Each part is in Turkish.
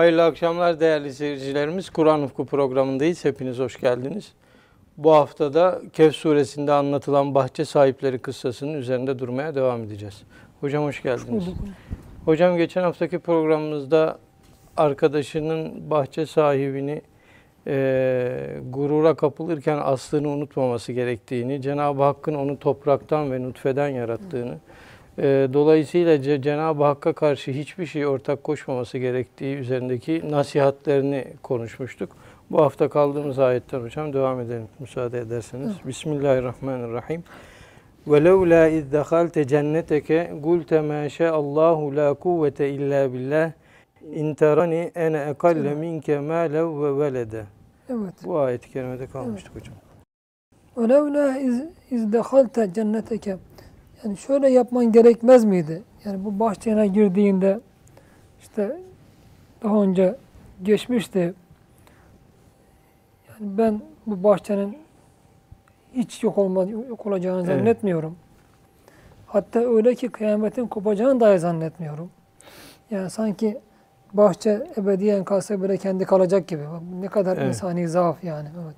Hayırlı akşamlar değerli seyircilerimiz. Kur'an Ufku programındayız. Hepiniz hoş geldiniz. Bu hafta da Kehf suresinde anlatılan bahçe sahipleri kıssasının üzerinde durmaya devam edeceğiz. Hocam hoş geldiniz. Hocam geçen haftaki programımızda arkadaşının bahçe sahibini e, gurura kapılırken aslını unutmaması gerektiğini, Cenab-ı Hakk'ın onu topraktan ve nutfeden yarattığını, e, dolayısıyla Ce- Cenab-ı Hakk'a karşı hiçbir şey ortak koşmaması gerektiği üzerindeki nasihatlerini konuşmuştuk. Bu hafta kaldığımız ayetten hocam devam edelim müsaade ederseniz. Bismillahirrahmanirrahim. وَلَوْلَا اِذْ دَخَلْتَ جَنَّتَكَ قُلْتَ مَا شَاءَ اللّٰهُ لَا قُوَّةَ اِلَّا بِاللّٰهِ اِنْ تَرَنِي اَنَا اَقَلَّ مِنْكَ مَالًا وَوَلَدًا Evet. Bu ayet-i kerimede kalmıştık hocam. وَلَوْلَا iz, iz dehalte cenneteke yani şöyle yapman gerekmez miydi? Yani bu bahçene girdiğinde işte daha önce geçmişti. Yani ben bu bahçenin hiç yok olma, yok olacağını Evet. zannetmiyorum. Hatta öyle ki kıyametin kopacağını dahi zannetmiyorum. Yani sanki bahçe ebediyen kalsa bile kendi kalacak gibi. Bak Ne kadar Evet. insani zaaf yani. Evet.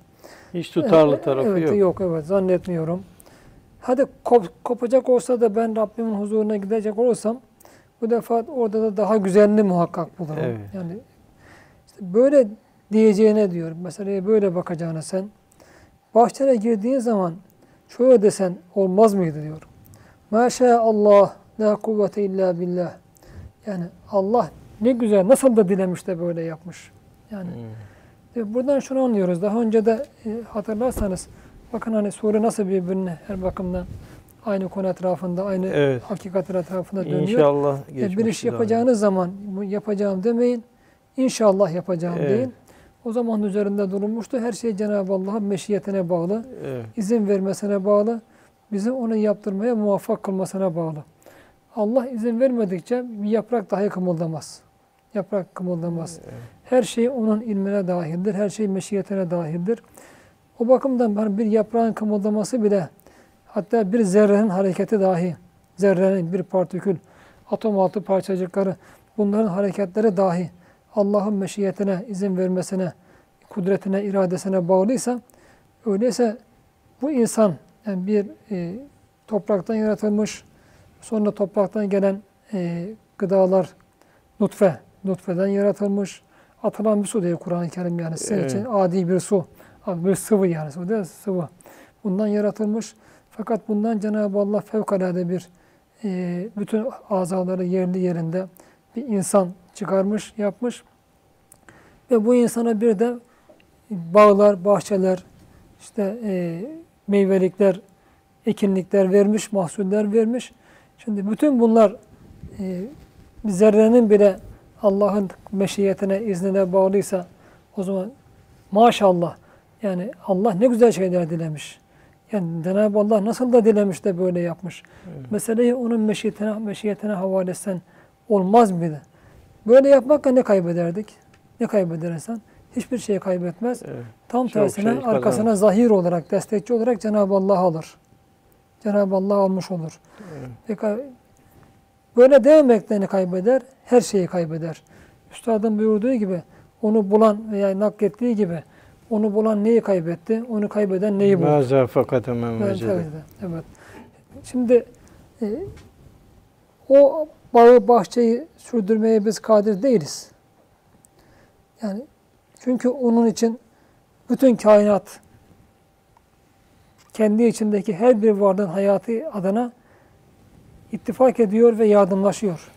Hiç tutarlı Evet, tarafı evet, yok. Yok evet zannetmiyorum. Hadi kop, kopacak olsa da ben Rabbimin huzuruna gidecek olursam bu defa orada da daha güzelini muhakkak bulurum. Evet. Yani işte böyle diyeceğine diyorum. Meseleye böyle bakacağına sen. Bahçene girdiğin zaman şöyle desen olmaz mıydı diyorum. Maşa Allah la kuvvete illa billah. Yani Allah ne güzel nasıl da dilemiş de böyle yapmış. Yani Hmm. Buradan şunu anlıyoruz. Daha önce de e, hatırlarsanız bakın hani sure nasıl birbirine her bakımdan aynı konu etrafında, aynı Evet. hakikat etrafında dönüyor. İnşallah E, bir iş yapacağınız zaman bu yapacağım demeyin. İnşallah yapacağım Evet. deyin. O zaman üzerinde durulmuştu. Her şey Cenab-ı Allah'ın meşiyetine bağlı, Evet. izin vermesine bağlı, bizim onu yaptırmaya muvaffak kılmasına bağlı. Allah izin vermedikçe bir yaprak dahi kımıldamaz. Yaprak kımıldamaz. Her şey onun ilmine dahildir. Her şey meşiyetine dahildir. O bakımdan bir yaprağın kımıldaması bile hatta bir zerrenin hareketi dahi zerrenin bir partikül atom altı parçacıkları bunların hareketleri dahi Allah'ın meşiyetine, izin vermesine, kudretine, iradesine bağlıysa öyleyse bu insan yani bir e, topraktan yaratılmış sonra topraktan gelen e, gıdalar nutfe, nutfeden yaratılmış atılan bir su diyor Kur'an-ı Kerim yani sizin Evet. için adi bir su. Bir sıvı yani su değil? Sıvı. Bundan yaratılmış. Fakat bundan Cenab-ı Allah fevkalade bir e, bütün azaları yerli yerinde bir insan çıkarmış, yapmış. Ve bu insana bir de bağlar, bahçeler, işte e, meyvelikler, ekinlikler vermiş, mahsuller vermiş. Şimdi bütün bunlar e, zerrenin bile Allah'ın meşiyetine, iznine bağlıysa o zaman maşallah yani Allah ne güzel şeyler dilemiş. Yani Cenab-ı Allah nasıl da dilemiş de böyle yapmış. Meseleyi onun meşiyetine, meşiyetine havale etsen olmaz mıydı? Böyle yapmakla ne kaybederdik? Ne kaybeder insan? Hiçbir şey kaybetmez. Evet. Tam Çok tersine şey kazanır. arkasına zahir olarak, destekçi olarak Cenab-ı Allah alır. Cenab-ı Allah almış olur. Evet. Peki, böyle dememekle ne kaybeder? Her şeyi kaybeder. Üstadın buyurduğu gibi onu bulan veya naklettiği gibi onu bulan neyi kaybetti? Onu kaybeden neyi buldu? Maza fakat hemen Evet, evet. Şimdi e, o bağı bahçeyi sürdürmeye biz kadir değiliz. Yani çünkü onun için bütün kainat kendi içindeki her bir varlığın hayatı adına ittifak ediyor ve yardımlaşıyor.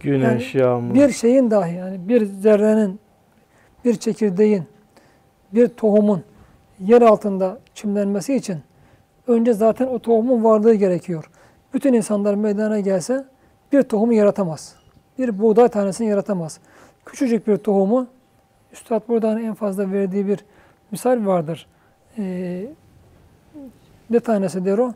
Güneş, yağmur. Bir şeyin dahi yani bir zerrenin, bir çekirdeğin, bir tohumun yer altında çimlenmesi için önce zaten o tohumun varlığı gerekiyor. Bütün insanlar meydana gelse bir tohumu yaratamaz. Bir buğday tanesini yaratamaz. Küçücük bir tohumu, Üstad buradan en fazla verdiği bir misal vardır. Ee, ne tanesi der o?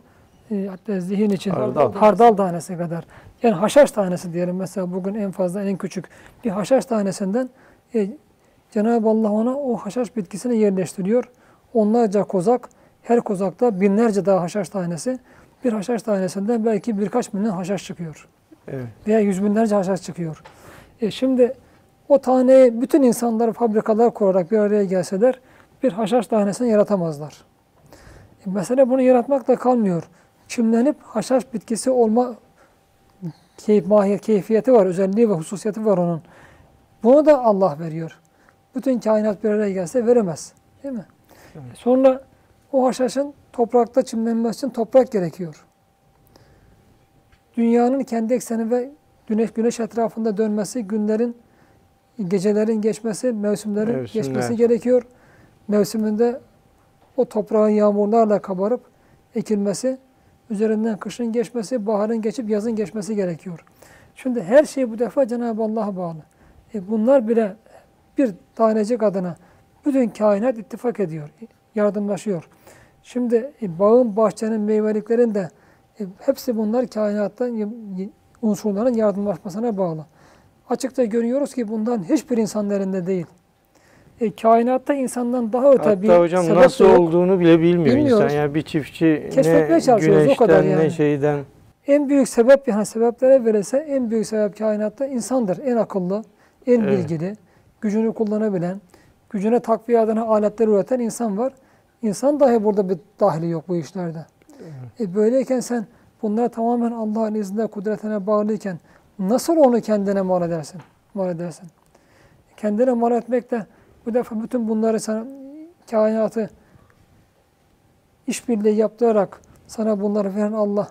Ee, hatta zihin için Hardal. hardal tanesi kadar. Yani haşhaş tanesi diyelim mesela bugün en fazla en küçük bir haşhaş tanesinden e, Cenab-ı Allah ona o haşhaş bitkisini yerleştiriyor. Onlarca kozak, her kozakta binlerce daha haşhaş tanesi. Bir haşhaş tanesinden belki birkaç milyon haşhaş çıkıyor. Evet. Veya yüz binlerce haşhaş çıkıyor. E şimdi o taneyi bütün insanlar fabrikalar kurarak bir araya gelseler bir haşhaş tanesini yaratamazlar. E, mesele bunu yaratmakla kalmıyor. Çimlenip haşhaş bitkisi olma keyif, mahiyet, keyfiyeti var, özelliği ve hususiyeti var onun. Bunu da Allah veriyor. Bütün kainat bir araya gelse veremez. Değil mi? Evet. Sonra o haşhaşın toprakta çimlenmesi için toprak gerekiyor. Dünyanın kendi ekseni ve güneş güneş etrafında dönmesi, günlerin, gecelerin geçmesi, mevsimlerin Mevsimler. geçmesi gerekiyor. Mevsiminde o toprağın yağmurlarla kabarıp ekilmesi, üzerinden kışın geçmesi, baharın geçip yazın geçmesi gerekiyor. Şimdi her şey bu defa Cenab-ı Allah'a bağlı. E bunlar bile bir tanecik adına bütün kainat ittifak ediyor, yardımlaşıyor. Şimdi e, bağın, bahçenin, meyveliklerin de e, hepsi bunlar kainattan y- unsurların yardımlaşmasına bağlı. Açıkça görüyoruz ki bundan hiçbir insan elinde değil. E, kainatta insandan daha öte bir Hatta hocam sebep nasıl yok. olduğunu bile bilmiyor Bilmiyoruz. insan. Yani bir çiftçi Keşfetmeye ne çalışıyoruz, o güneşten kadar ne yani. şeyden. En büyük sebep yani sebeplere verilse en büyük sebep kainatta insandır. En akıllı, en Evet. bilgili, gücünü kullanabilen, gücüne takviye adına aletler üreten insan var. İnsan dahi burada bir dahili yok bu işlerde. E böyleyken sen bunlar tamamen Allah'ın izniyle kudretine bağlıyken nasıl onu kendine mal edersin? Mal edersin. Kendine mal etmek de bu defa bütün bunları sana kainatı işbirliği yaptırarak sana bunları veren Allah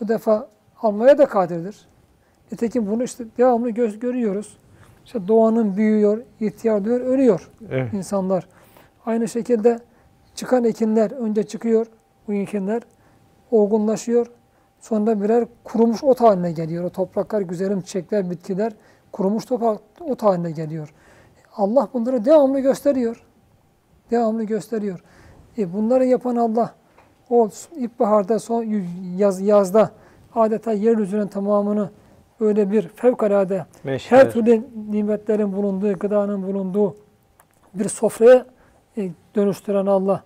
bu defa almaya da kadirdir. Nitekim bunu işte devamlı göz görüyoruz. İşte doğanın büyüyor, ihtiyarlıyor, ölüyor Evet. insanlar. Aynı şekilde çıkan ekinler önce çıkıyor bu ekinler olgunlaşıyor. Sonra birer kurumuş ot haline geliyor. O topraklar, güzelim çiçekler, bitkiler kurumuş toprak, ot haline geliyor. Allah bunları devamlı gösteriyor. Devamlı gösteriyor. E bunları yapan Allah o ilkbaharda, son yaz, yazda adeta yeryüzünün tamamını böyle bir fevkalade Meşler. her türlü nimetlerin bulunduğu, gıdanın bulunduğu bir sofraya e, dönüştüren Allah.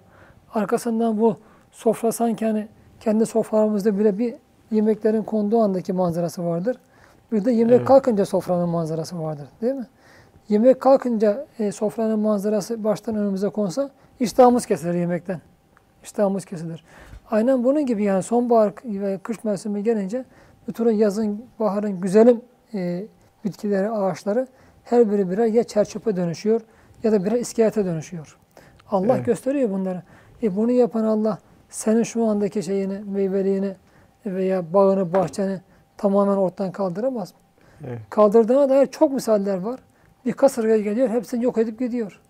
Arkasından bu sofra sanki hani kendi soframızda bile bir yemeklerin konduğu andaki manzarası vardır. Bir de yemek Evet. kalkınca sofranın manzarası vardır. Değil mi? Yemek kalkınca e, sofranın manzarası baştan önümüze konsa iştahımız kesilir yemekten. İştahımız kesilir. Aynen bunun gibi yani sonbahar ve kış mevsimi gelince bütün o yazın, baharın güzelim e, bitkileri, ağaçları her biri birer ya çerçöpe dönüşüyor ya da birer iskelete dönüşüyor. Allah Evet. gösteriyor bunları. E bunu yapan Allah senin şu andaki şeyini, meyveliğini veya bağını, bahçeni tamamen ortadan kaldıramaz mı? Evet. Kaldırdığına dair çok misaller var. Bir kasırga geliyor, hepsini yok edip gidiyor.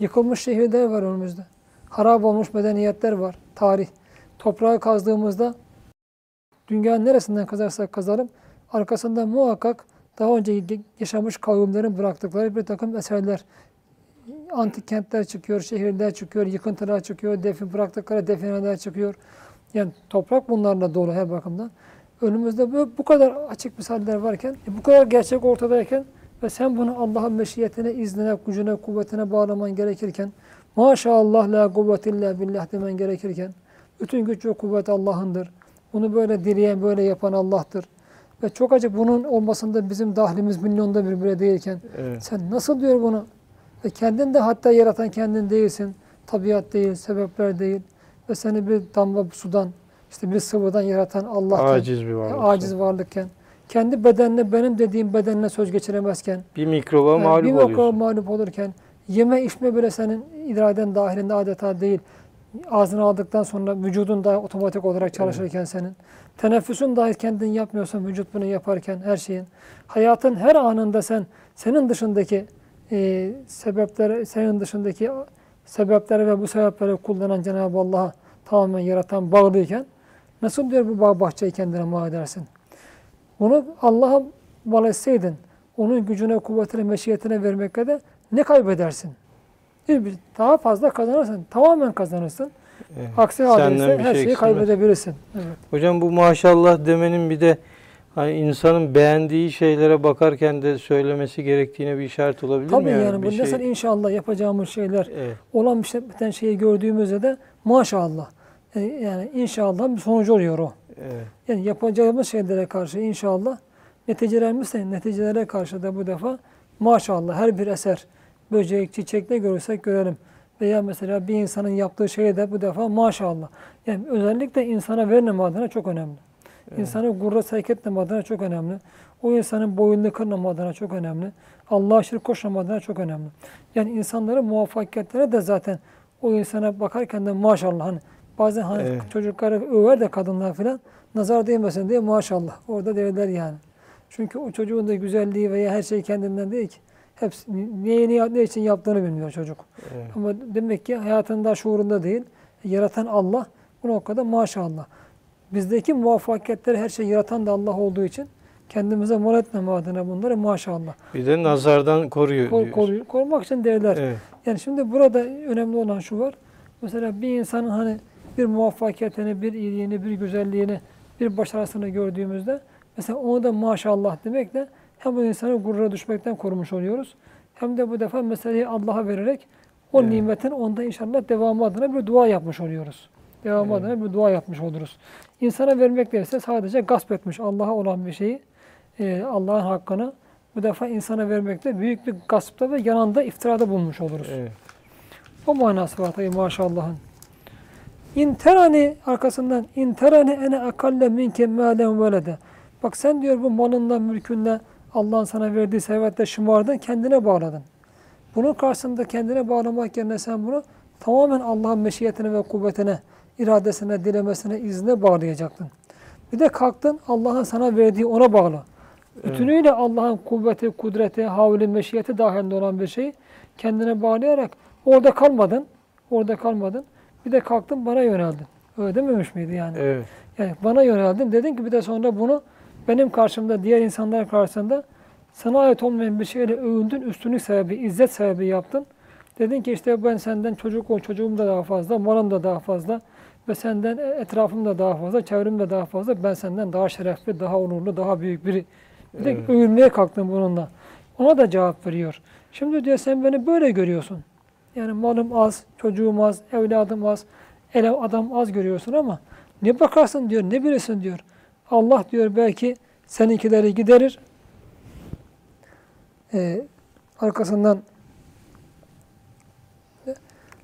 Yıkılmış şehirler var önümüzde. Harap olmuş medeniyetler var, tarih. Toprağı kazdığımızda dünyanın neresinden kazarsak kazalım, arkasında muhakkak daha önce yaşamış kavimlerin bıraktıkları bir takım eserler, antik kentler çıkıyor, şehirler çıkıyor, yıkıntılar çıkıyor, defin bıraktıkları defineler çıkıyor. Yani toprak bunlarla dolu her bakımdan. Önümüzde bu, bu kadar açık misaller varken, bu kadar gerçek ortadayken ve sen bunu Allah'ın meşiyetine, iznine, gücüne, kuvvetine bağlaman gerekirken, maşallah la kuvvet illa billah demen gerekirken, bütün güç ve kuvvet Allah'ındır. Bunu böyle dileyen, böyle yapan Allah'tır. Ve çok acı bunun olmasında bizim dahlimiz milyonda bir bile değilken, Evet. sen nasıl diyor bunu? Ve kendin de hatta yaratan kendin değilsin. Tabiat değil, sebepler değil. Ve seni bir damla sudan, işte bir sıvıdan yaratan Allah'ken, Aciz bir varlık. aciz varlıkken, kendi bedenine, benim dediğim bedenine söz geçiremezken, Bir mikroba yani mağlup bir oluyorsun. vakıa mağlup olurken, yeme içme bile senin iraden dahilinde adeta değil. Ağzına aldıktan sonra vücudun da otomatik olarak çalışırken senin. Teneffüsün dahi kendin yapmıyorsan vücut bunu yaparken her şeyin. Hayatın her anında sen senin dışındaki e, sebepleri, senin dışındaki sebepleri ve bu sebepleri kullanan Cenab-ı Allah'a tamamen yaratan bağlıyken nasıl diyor bu bağ bahçeyi kendine mal edersin? Bunu Allah'a mal etseydin, onun gücüne, kuvvetine, meşiyetine vermekle de ne kaybedersin? Bir- Daha fazla kazanırsın. Tamamen kazanırsın. Evet. Aksi halde her şey şeyi kaybedebilirsin. Evet. Hocam bu maşallah demenin bir de hani insanın beğendiği şeylere bakarken de söylemesi gerektiğine bir işaret olabilir Tabii mi? yani, Bir bu şey- mesela inşallah yapacağımız şeyler Evet. olan bir şey, biten şeyi gördüğümüzde de maşallah. E, Yani inşallah bir sonucu oluyor o. Evet. Yani yapacağımız şeylere karşı inşallah neticelerimiz de neticelere karşı da bu defa maşallah her bir eser, böcek, çiçek ne görürsek görelim. Veya mesela bir insanın yaptığı şey de bu defa maşallah. Yani özellikle insana verilen adına çok önemli. İnsanı gurra sevk etmeme adına çok önemli. O insanın boyunlu kırmama adına çok önemli. Allah'a şirk koşmama adına çok önemli. Yani insanların muvaffakiyetleri de zaten o insana bakarken de maşallah hani bazen hani Evet. çocukları över de kadınlar filan nazar değmesin diye maşallah orada derler yani. Çünkü o çocuğun da güzelliği veya her şey kendinden değil ki. Hepsi neye ne, ne için yaptığını bilmiyor çocuk. Evet. Ama demek ki hayatında şuurunda değil. Yaratan Allah bu noktada maşallah. Bizdeki muvaffakiyetleri her şey yaratan da Allah olduğu için kendimize mal etmeme adına bunları maşallah. Bir de nazardan koruyor Kor, koruyor- korumak için derler. Evet. Yani şimdi burada önemli olan şu var. Mesela bir insanın hani bir muvaffakiyetini, bir iyiliğini, bir güzelliğini, bir başarısını gördüğümüzde mesela onu da maşallah demekle hem bu insanı gurura düşmekten korumuş oluyoruz. Hem de bu defa meseleyi Allah'a vererek o Evet. nimetin onda inşallah devamı adına bir dua yapmış oluyoruz. Devamı Evet. adına bir dua yapmış oluruz. İnsana vermek değilse sadece gasp etmiş Allah'a olan bir şeyi, e, Allah'ın hakkını bu defa insana vermekte büyük bir gaspta ve yanında iftirada bulmuş oluruz. Evet. O manası var tabi maşallahın. İnterani arkasından interani ene akalle minke malen velede. Bak sen diyor bu malından, mülkünden, Allah'ın sana verdiği servetle şımardın, kendine bağladın. Bunun karşısında kendine bağlamak yerine sen bunu tamamen Allah'ın meşiyetine ve kuvvetine, iradesine, dilemesine, iznine bağlayacaktın. Bir de kalktın Allah'ın sana verdiği ona bağlı. Bütünüyle Allah'ın kuvveti, kudreti, havli, meşiyeti dahilinde olan bir şeyi kendine bağlayarak orada kalmadın. Orada kalmadın. Bir de kalktın bana yöneldin. Öyle dememiş miydi yani? Evet. Yani bana yöneldin. Dedin ki bir de sonra bunu benim karşımda, diğer insanlar karşısında sana ait olmayan bir şeyle övündün, üstünlük sebebi, izzet sebebi yaptın. Dedin ki işte ben senden çocuk ol, çocuğum da daha fazla, malım da daha fazla ve senden etrafım da daha fazla, çevrem de daha fazla. Ben senden daha şerefli, daha onurlu, daha büyük biri. Bir de Evet. övülmeye kalktın bununla. Ona da cevap veriyor. Şimdi diyor sen beni böyle görüyorsun. Yani malım az, çocuğum az, evladım az, ele adam az görüyorsun ama ne bakarsın diyor, ne bilirsin diyor. Allah diyor belki seninkileri giderir. Ee, arkasından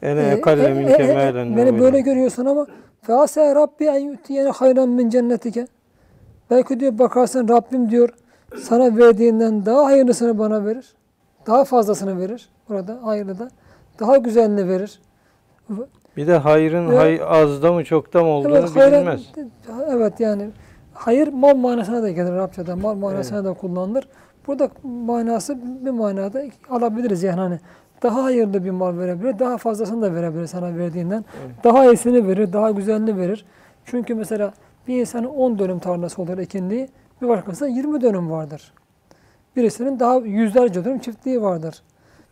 Ene e, ekalle e, minke e, e, malen beni ve böyle görüyorsun ama fease Rabbi en yutiyene hayran min cennetike. Belki diyor bakarsın Rabbim diyor sana verdiğinden daha hayırlısını bana verir. Daha fazlasını verir. Burada hayırlı da. Daha güzelini verir. Bir de hayrın Evet. hay, azda mı çokta mı olduğunu Evet, hayra- bilinmez. evet yani hayır mal manasına da gelir Arapçada. Mal manasına da kullanılır. Burada manası bir manada alabiliriz yani hani daha hayırlı bir mal verebilir, daha fazlasını da verebilir sana verdiğinden. Evet. Daha iyisini verir, daha güzelini verir. Çünkü mesela bir insanın 10 dönüm tarlası olur ekinliği, bir başkasının 20 dönüm vardır. Birisinin daha yüzlerce dönüm çiftliği vardır.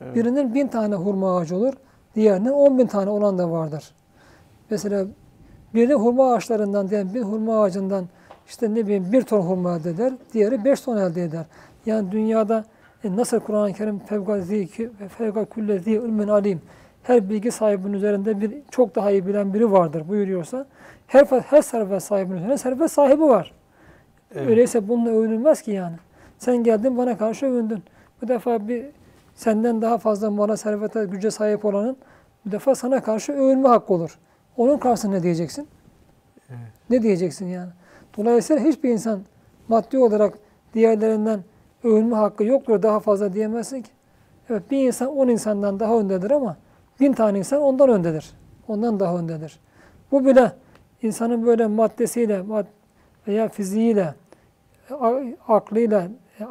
Evet. Birinin bin tane hurma ağacı olur, diğerinin 10 bin tane olan da vardır. Mesela biri hurma ağaçlarından diyelim bir hurma ağacından işte ne bileyim bir ton hurma elde eder, diğeri beş ton elde eder. Yani dünyada e, nasıl Kur'an-ı Kerim fevgazi fevga kullezi ilmin alim her bilgi sahibinin üzerinde bir çok daha iyi bilen biri vardır buyuruyorsa her her servet sahibinin üzerinde servet sahibi var. Evet. Öyleyse bununla övünülmez ki yani. Sen geldin bana karşı övündün. Bu defa bir senden daha fazla mala, servete, güce sahip olanın bu defa sana karşı övünme hakkı olur. Onun karşısında ne diyeceksin? Ne diyeceksin yani? Dolayısıyla hiçbir insan maddi olarak diğerlerinden övünme hakkı yoktur, daha fazla diyemezsin ki. Evet bir insan on insandan daha öndedir ama bin tane insan ondan öndedir. Ondan daha öndedir. Bu bile insanın böyle maddesiyle mad- veya fiziğiyle, aklıyla,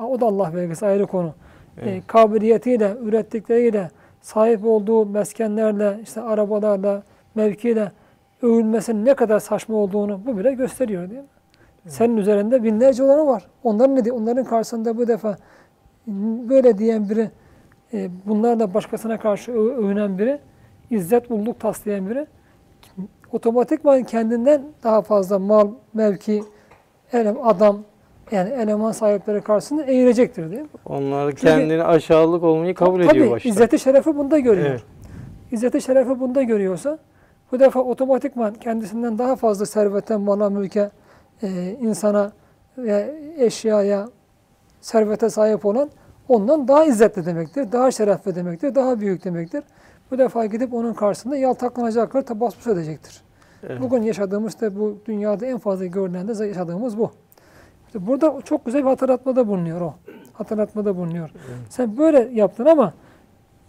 o da Allah vergisi ayrı konu. E, Evet. kabiliyetiyle, ürettikleriyle, sahip olduğu meskenlerle, işte arabalarla, mevkiyle övülmesinin ne kadar saçma olduğunu bu bile gösteriyor değil mi? Senin üzerinde binlerce olanı var. Onların ne diyor? Onların karşısında bu defa böyle diyen biri, e, bunlarla başkasına karşı övünen biri, izzet, ulluk taslayan biri, otomatikman kendinden daha fazla mal, mevki, elem, adam, yani eleman sahipleri karşısında eğilecektir değil mi? Onlar kendini aşağılık olmayı kabul Tabii, ediyor başta. izzeti şerefi bunda görüyor. Evet. İzzeti şerefi bunda görüyorsa bu defa otomatikman kendisinden daha fazla servete, mala, mülke, e, insana ve eşyaya, servete sahip olan ondan daha izzetli demektir, daha şerefli demektir, daha büyük demektir. Bu defa gidip onun karşısında yaltaklanacaklar, tabasmus edecektir. Evet. Bugün yaşadığımız da bu dünyada en fazla görülen de yaşadığımız bu. İşte burada çok güzel bir hatırlatmada bulunuyor o. Hatırlatmada bulunuyor. Sen böyle yaptın ama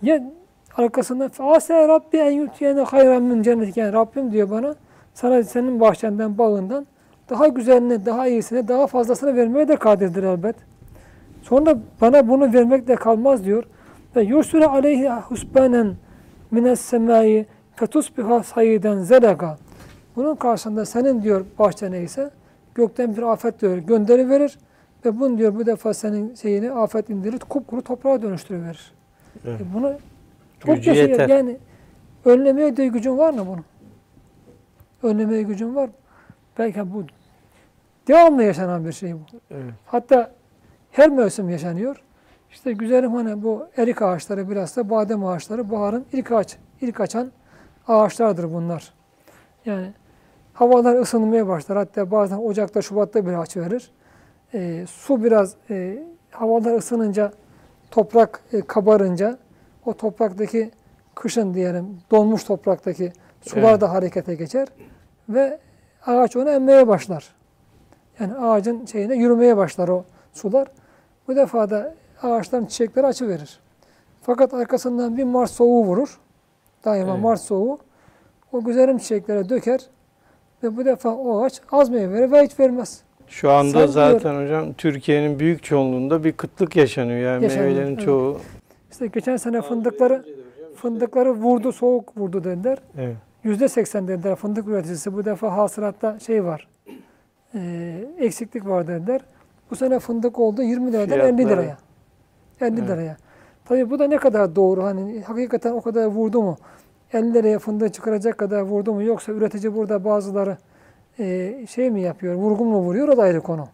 ya arkasında ase Rabbi en yutiyene hayran min cennet yani Rabbim diyor bana sana senin bahçenden bağından daha güzelini, daha iyisini, daha fazlasını vermeye de kadirdir elbet. Sonra bana bunu vermek de kalmaz diyor. Ve yursule aleyhi husbanen mines semai fetusbiha sayiden zeleka. Bunun karşısında senin diyor bahçe neyse gökten bir afet diyor gönderi verir ve bunu diyor bu defa senin şeyini afet indirir kupkuru toprağa dönüştürüverir. Evet. E bunu çok Gücü yaşıyor. yeter. Yani önlemeye de gücün var mı bunu? Önlemeye gücün var mı? Belki bu devamlı yaşanan bir şey bu. Evet. Hatta her mevsim yaşanıyor. İşte güzelim hani bu erik ağaçları biraz da badem ağaçları baharın ilk ağaç, ilk açan ağaçlardır bunlar. Yani havalar ısınmaya başlar. Hatta bazen Ocak'ta, Şubat'ta bile açı verir. Ee, su biraz e, havalar ısınınca, toprak e, kabarınca o topraktaki kışın diyelim donmuş topraktaki sular Evet. da harekete geçer ve ağaç onu emmeye başlar. Yani ağacın şeyine yürümeye başlar o sular. Bu defa da ağaçların çiçekleri açı verir. Fakat arkasından bir Mart soğuğu vurur. Daima Evet. Mart soğuğu. O güzelim çiçeklere döker ve bu defa o ağaç az meyve verir ve hiç vermez. Şu anda Sen zaten hocam Türkiye'nin büyük çoğunluğunda bir kıtlık yaşanıyor. Yani Yaşanıyor, meyvelerin evet. çoğu. İşte geçen sene fındıkları fındıkları vurdu, soğuk vurdu dediler. Evet. Yüzde seksen dediler fındık üreticisi. Bu defa hasılatta şey var, e, eksiklik var dediler. Bu sene fındık oldu 20 liradan 50 Fiyatları. liraya. 50 Evet. liraya. Tabii bu da ne kadar doğru? Hani hakikaten o kadar vurdu mu? 50 liraya fındık çıkaracak kadar vurdu mu? Yoksa üretici burada bazıları e, şey mi yapıyor, vurgun mu vuruyor? O da ayrı konu.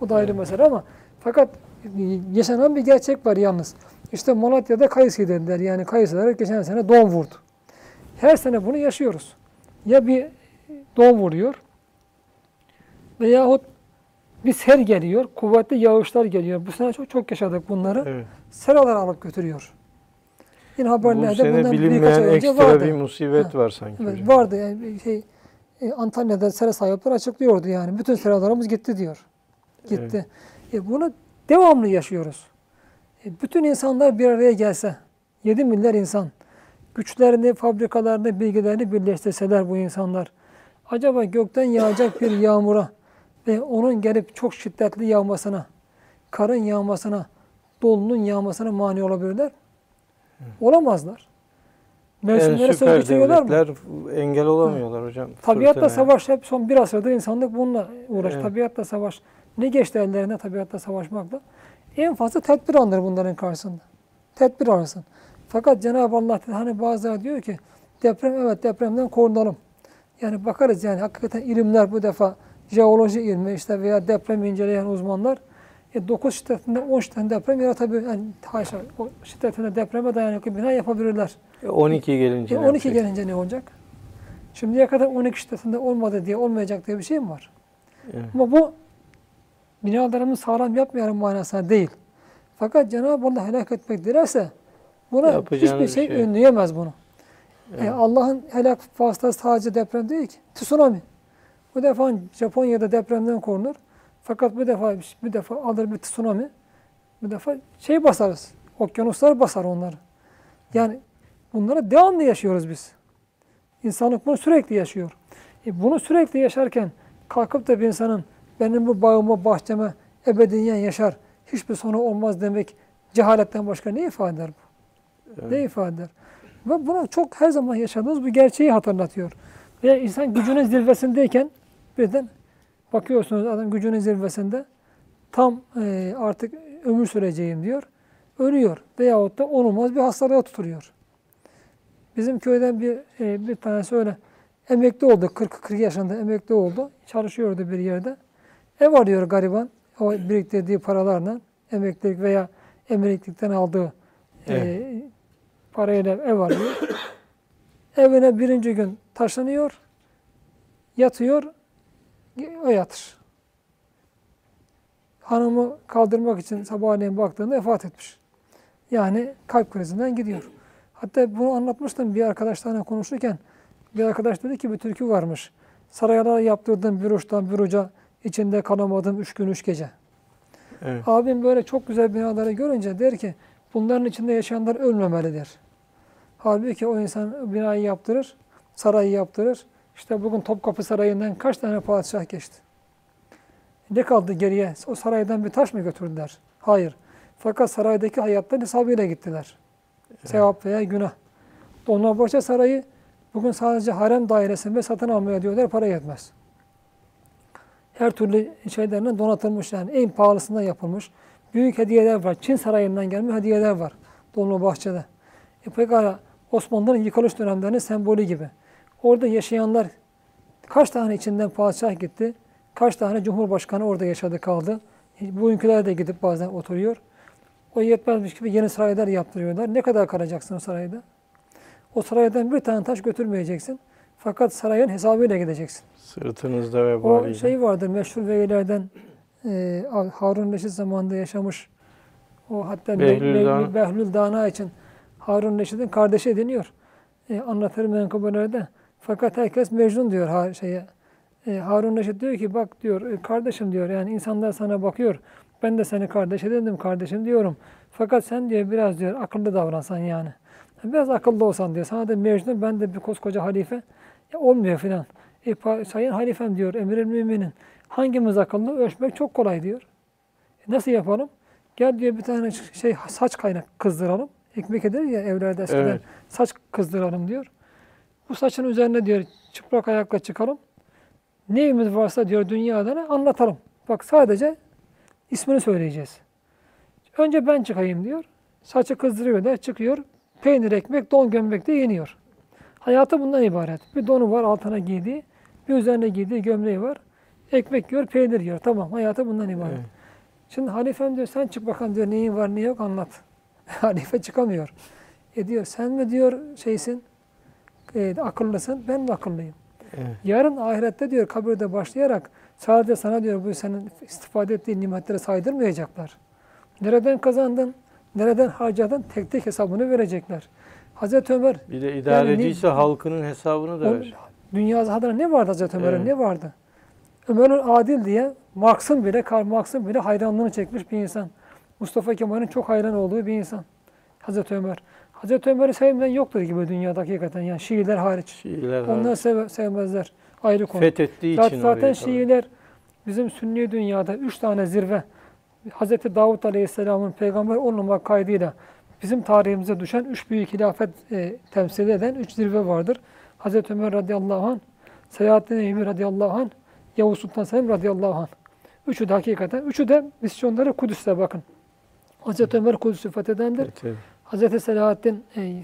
O da ayrı Evet. mesele ama fakat yaşanan bir gerçek var yalnız. İşte Malatya'da kayısı dediler. Yani kayısıları geçen sene don vurdu. Her sene bunu yaşıyoruz. Ya bir don vuruyor veyahut bir sel geliyor, kuvvetli yağışlar geliyor. Bu sene çok çok yaşadık bunları. Evet. Seralar alıp götürüyor. Yine Bu haberlerde sene bundan birkaç bilinmeyen ay önce vardı. bir musibet var sanki Evet, hocam. vardı yani şey e, Antalya'da sera sahipleri açıklıyordu yani. Bütün seralarımız gitti diyor. Gitti. E, bunu devamlı yaşıyoruz. E, bütün insanlar bir araya gelse, 7 milyar insan, güçlerini, fabrikalarını, bilgilerini birleştirseler bu insanlar, acaba gökten yağacak bir yağmura ve onun gelip çok şiddetli yağmasına, karın yağmasına, dolunun yağmasına mani olabilirler? Olamazlar. Mevsimlere söz süper geçiriyorlar mı? engel olamıyorlar hocam. Tabiatla fırtınaya. savaş hep son bir asırdır insanlık bununla uğraş. Evet. Tabiatla savaş. Ne geçti ellerine tabiatla savaşmakla? En fazla tedbir alınır bunların karşısında. Tedbir alırsın. Fakat Cenab-ı Allah hani bazıları diyor ki deprem evet depremden korunalım. Yani bakarız yani hakikaten ilimler bu defa jeoloji ilmi işte veya deprem inceleyen uzmanlar e, 9 şiddetinde 10 şiddetinde deprem yaratabilir. Yani haşa o şiddetinde depreme dayanıklı bina yapabilirler. E, 12 gelince E, ne 12 yapacak? gelince ne olacak? Şimdiye kadar 12 şiddetinde olmadı diye olmayacak diye bir şey mi var? Evet. Ama bu binalarımızı sağlam yapmayalım manasına değil. Fakat Cenab-ı Allah helak etmek dilerse buna Yapacağınız hiçbir şey, şey. önleyemez bunu. E, Evet. Allah'ın helak vasıtası sadece deprem değil ki. Tsunami. Bu defa Japonya'da depremden korunur. Fakat bu defa bir defa alır bir tsunami. Bu defa şey basarız. Okyanuslar basar onları. Yani bunları devamlı yaşıyoruz biz. İnsanlık bunu sürekli yaşıyor. E bunu sürekli yaşarken kalkıp da bir insanın benim bu bağımı, bahçeme ebediyen yaşar, hiçbir sonu olmaz demek cehaletten başka ne ifade eder bu? Ne ifade eder? Ve bunu çok her zaman yaşadığımız bir gerçeği hatırlatıyor. Veya insan gücünün zirvesindeyken birden bakıyorsunuz adam gücünün zirvesinde tam e, artık ömür süreceğim diyor. Ölüyor. Veyahut da onulmaz bir hastalığa tutuluyor. Bizim köyden bir e, bir tanesi öyle emekli oldu. 40-40 yaşında emekli oldu. Çalışıyordu bir yerde. Ev arıyor gariban. O biriktirdiği paralarla emeklilik veya emeklilikten aldığı e, parayla ev arıyor. Evine birinci gün taşınıyor. Yatıyor. Yatır. hanımı kaldırmak için sabahleyin baktığında vefat etmiş. Yani kalp krizinden gidiyor. Hatta bunu anlatmıştım bir arkadaşlarla konuşurken. Bir arkadaş dedi ki bir türkü varmış. Saraylara yaptırdığım bir uçtan bir uca içinde kalamadım üç gün üç gece. Evet. Abim böyle çok güzel binaları görünce der ki bunların içinde yaşayanlar ölmemelidir. Halbuki o insan binayı yaptırır, sarayı yaptırır. İşte bugün Topkapı Sarayı'ndan kaç tane padişah geçti? Ne kaldı geriye? O saraydan bir taş mı götürdüler? Hayır. Fakat saraydaki hayattan hesabıyla gittiler. Sevap veya günah. Dolmabahçe Sarayı bugün sadece harem dairesinde satın almaya diyorlar para yetmez. Her türlü şeylerden donatılmış yani en pahalısından yapılmış. Büyük hediyeler var. Çin sarayından gelme hediyeler var Dolmabahçe'de. E pekala Osmanlı'nın yıkılış dönemlerinin sembolü gibi. Orada yaşayanlar kaç tane içinden padişah gitti, kaç tane cumhurbaşkanı orada yaşadı kaldı. E, Bugünküler de gidip bazen oturuyor. O yetmezmiş gibi yeni saraylar yaptırıyorlar. Ne kadar kalacaksın o sarayda? O saraydan bir tane taş götürmeyeceksin. Fakat sarayın hesabıyla gideceksin. Sırtınızda O vebaliyle. şey vardır meşhur velilerden e, Harun Reşit zamanında yaşamış. O hatta Behlül Dana. Behlül Dana için Harun Reşit'in kardeşi deniyor. E, anlatır menkıbelerde. Fakat herkes Mecnun diyor ha, şeye. E, Harun Reşit diyor ki bak diyor e, kardeşim diyor yani insanlar sana bakıyor. Ben de seni kardeş edindim kardeşim diyorum. Fakat sen diyor biraz diyor akıllı davransan yani. Biraz akıllı olsan diyor. Sana da Mecnun ben de bir koskoca halife. Ya olmuyor filan. E, sayın halifem diyor emir müminin. Hangimiz akıllı? Ölçmek çok kolay diyor. E, nasıl yapalım? Gel diyor bir tane şey saç kaynak kızdıralım. Ekmek eder ya evlerde eskiden. Evet. Saç kızdıralım diyor. Bu saçın üzerine diyor çıplak ayakla çıkalım. Neyimiz varsa diyor dünyada anlatalım. Bak sadece ismini söyleyeceğiz. Önce ben çıkayım diyor. Saçı kızdırıyor da çıkıyor. Peynir, ekmek, don gömlek de yeniyor. Hayatı bundan ibaret. Bir donu var altına giydiği, bir üzerine giydiği gömleği var. Ekmek yiyor, peynir yiyor. Tamam, hayatı bundan ibaret. Evet. Şimdi halifem diyor, sen çık bakalım diyor, neyin var, ne yok anlat. Halife çıkamıyor. E diyor, sen mi diyor şeysin, e, akıllısın, ben mi akıllıyım? Evet. Yarın ahirette diyor, kabirde başlayarak sadece sana diyor, bu senin istifade ettiğin nimetleri saydırmayacaklar. Nereden kazandın, nereden harcadın, tek tek hesabını verecekler. Hazreti Ömer Bir de Yani idareciyse ne- halkının hesabını da o, ver. dünya adına ne vardı Hazreti Ömer'in? Evet. Ne vardı? Ömer'in adil diye Marx'ın bile, Karl Marx'ın bile hayranlığını çekmiş bir insan. Mustafa Kemal'in çok hayran olduğu bir insan. Hazreti Ömer. Hazreti Ömer'i sevmeyen yoktur gibi dünyada hakikaten. Yani Şiiler hariç. Şiiler Onlar hariç. sev- sevmezler. Ayrı konu. fethettiği Zaten, için zaten orayı tabii. Şiiler bizim Sünni dünyada üç tane zirve Hazreti Davut Aleyhisselam'ın peygamber olmamak kaydıyla bizim tarihimize düşen üç büyük hilafet e, temsil eden üç zirve vardır. Hazreti Ömer radıyallahu anh, Selahaddin Eyyubi radıyallahu anh, Yavuz Sultan Selim radıyallahu anh. Üçü de hakikaten, üçü de misyonları Kudüs'te bakın. Hazreti Ömer Kudüs'ü fethedendir. Evet, evet. Hazreti Selahaddin e,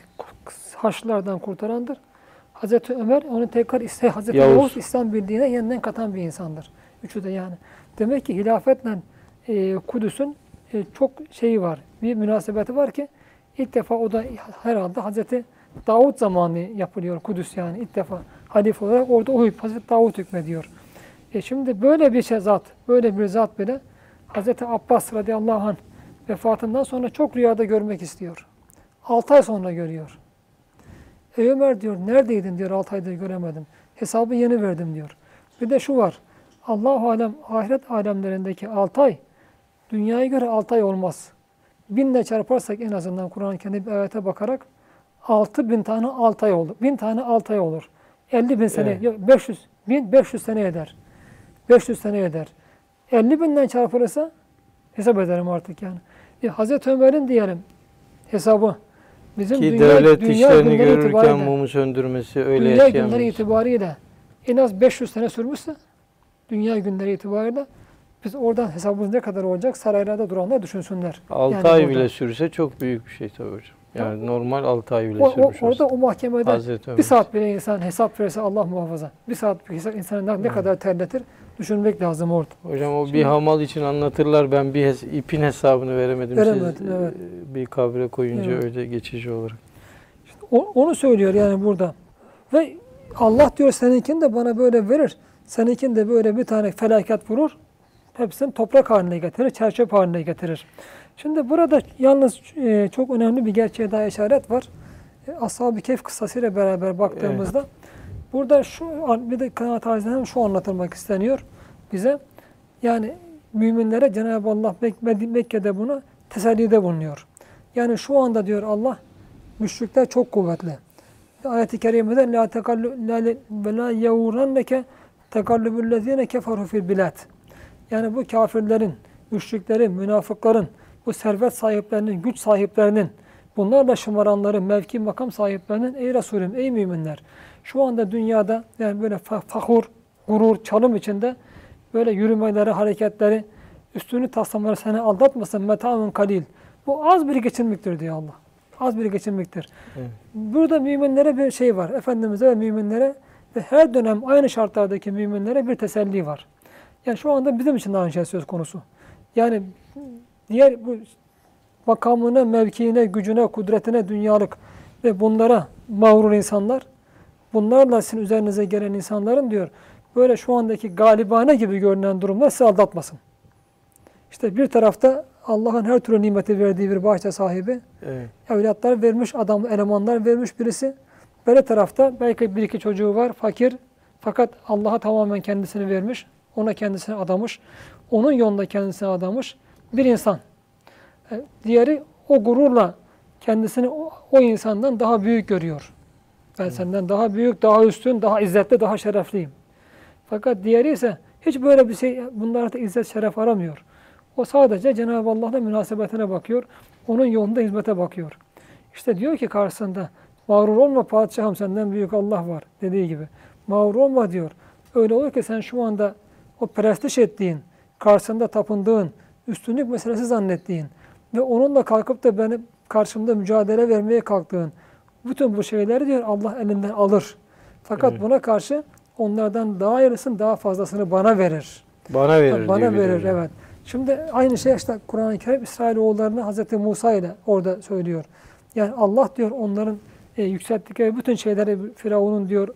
Haçlılardan kurtarandır. Hazreti Ömer onu tekrar ise Hazreti Yavuz. Yavuz, İslam birliğine yeniden katan bir insandır. Üçü de yani. Demek ki hilafetle e, Kudüs'ün e, çok şeyi var. Bir münasebeti var ki ilk defa o da herhalde Hazreti Davut zamanı yapılıyor Kudüs yani ilk defa halife olarak orada o Hazreti Davut hükmediyor. E şimdi böyle bir şey zat, böyle bir zat bile Hazreti Abbas radıyallahu anh vefatından sonra çok rüyada görmek istiyor. 6 ay sonra görüyor. Ey Ömer diyor, neredeydin diyor, 6 aydır göremedim. Hesabı yeni verdim diyor. Bir de şu var, Allahu alem, ahiret alemlerindeki 6 ay, dünyaya göre 6 ay olmaz. Binle çarparsak en azından Kur'an-ı Kerim'de bir ayete bakarak 6 bin tane 6 ay olur. 1000 tane 6 ay olur. 50 bin sene, Evet. yok 500, 1500 sene eder. 500 sene eder. 50 binden çarpılırsa hesap ederim artık yani. E, Hazreti Ömer'in diyelim hesabı. Bizim Ki dünya, devlet dünya işlerini görürken mumu söndürmesi öyle dünya günleri itibariyle en az 500 sene sürmüşse dünya günleri itibariyle biz oradan hesabımız ne kadar olacak saraylarda duranlar düşünsünler. 6 Yani ay bile sürse çok büyük bir şey tabii hocam. Yani normal 6 ay bile O, o, sürmüş orada olsa. o mahkemede bir saat bile insan hesap verirse Allah muhafaza. Bir saat bir hesap insanı ne- ne kadar terletir düşünmek lazım orada. Hocam o bir Şimdi- hamal için anlatırlar. Ben bir hes- ipin hesabını veremedim. Veremedim, Siz evet. e, bir kabre koyunca Evet. öyle geçici olarak. O- onu söylüyor yani burada. Ve Allah diyor seninkini de bana böyle verir. Seninkini de böyle bir tane felaket vurur. hepsini toprak haline getirir, çerçöp haline getirir. Şimdi burada yalnız e, çok önemli bir gerçeğe daha işaret var. E, Ashab-ı Kehf kıssasıyla beraber baktığımızda burada şu bir de kanaat tarzından şu anlatılmak isteniyor bize. Yani müminlere Cenab-ı Allah Mek- Mekke'de buna tesellide bulunuyor. Yani şu anda diyor Allah müşrikler çok kuvvetli. Ayet-i kerimede la tekallu ve la yevuranneke tekallübüllezine keferu fil bilad. Yani bu kafirlerin, müşriklerin, münafıkların, bu servet sahiplerinin, güç sahiplerinin, bunlarla şımaranların, mevki makam sahiplerinin ey Resulüm, ey müminler. Şu anda dünyada yani böyle fa- fahur, gurur, çalım içinde böyle yürümeleri, hareketleri, üstünü taslamaları seni aldatmasın. Meta'un kalil. Bu az bir geçinmektir diyor Allah. Az bir geçinmektir. Evet. Burada müminlere bir şey var. Efendimiz'e ve müminlere ve her dönem aynı şartlardaki müminlere bir teselli var. Yani şu anda bizim için de aynı şey söz konusu. Yani diğer bu makamına, mevkiine, gücüne, kudretine, dünyalık ve bunlara mağrur insanlar, bunlarla sizin üzerinize gelen insanların diyor, böyle şu andaki galibane gibi görünen durumlar sizi aldatmasın. İşte bir tarafta Allah'ın her türlü nimeti verdiği bir bahçe sahibi, Evet. evlatlar vermiş, adam elemanlar vermiş birisi. Böyle tarafta belki bir iki çocuğu var, fakir. Fakat Allah'a tamamen kendisini vermiş, ona kendisini adamış, onun yolunda kendisini adamış bir insan. E, Diğeri o gururla kendisini o, o insandan daha büyük görüyor. Ben senden daha büyük, daha üstün, daha izzetli, daha şerefliyim. Fakat diğeri ise hiç böyle bir şey, bunlarda izzet, şeref aramıyor. O sadece Cenab-ı Allah'la münasebetine bakıyor. Onun yolunda hizmete bakıyor. İşte diyor ki karşısında mağrur olma padişahım senden büyük Allah var dediği gibi. Mağrur olma diyor. Öyle olur ki sen şu anda o prestij ettiğin, karşısında tapındığın, üstünlük meselesi zannettiğin ve onunla kalkıp da benim karşımda mücadele vermeye kalktığın bütün bu şeyleri diyor Allah elinden alır. Fakat Evet. buna karşı onlardan daha yarısını daha fazlasını bana verir. Bana verir Bana bir de verir hocam. evet. Şimdi aynı şey işte Kur'an-ı Kerim İsrailoğullarını Hazreti Musa ile orada söylüyor. Yani Allah diyor onların e, yükselttikleri bütün şeyleri Firavun'un diyor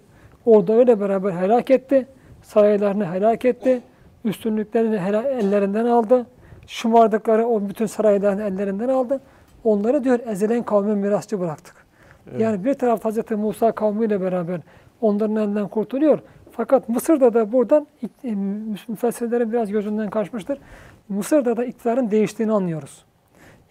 ordularıyla beraber helak etti. Saraylarını helak etti. Üstünlüklerini hela- ellerinden aldı. Şımardıkları o bütün saraylarını ellerinden aldı. Onları diyor ezilen kavmin mirasçı bıraktık. Evet. Yani bir taraf Hazreti Musa kavmiyle beraber onların elinden kurtuluyor. Fakat Mısır'da da buradan e, müfessirlerin biraz gözünden kaçmıştır. Mısır'da da iktidarın değiştiğini anlıyoruz.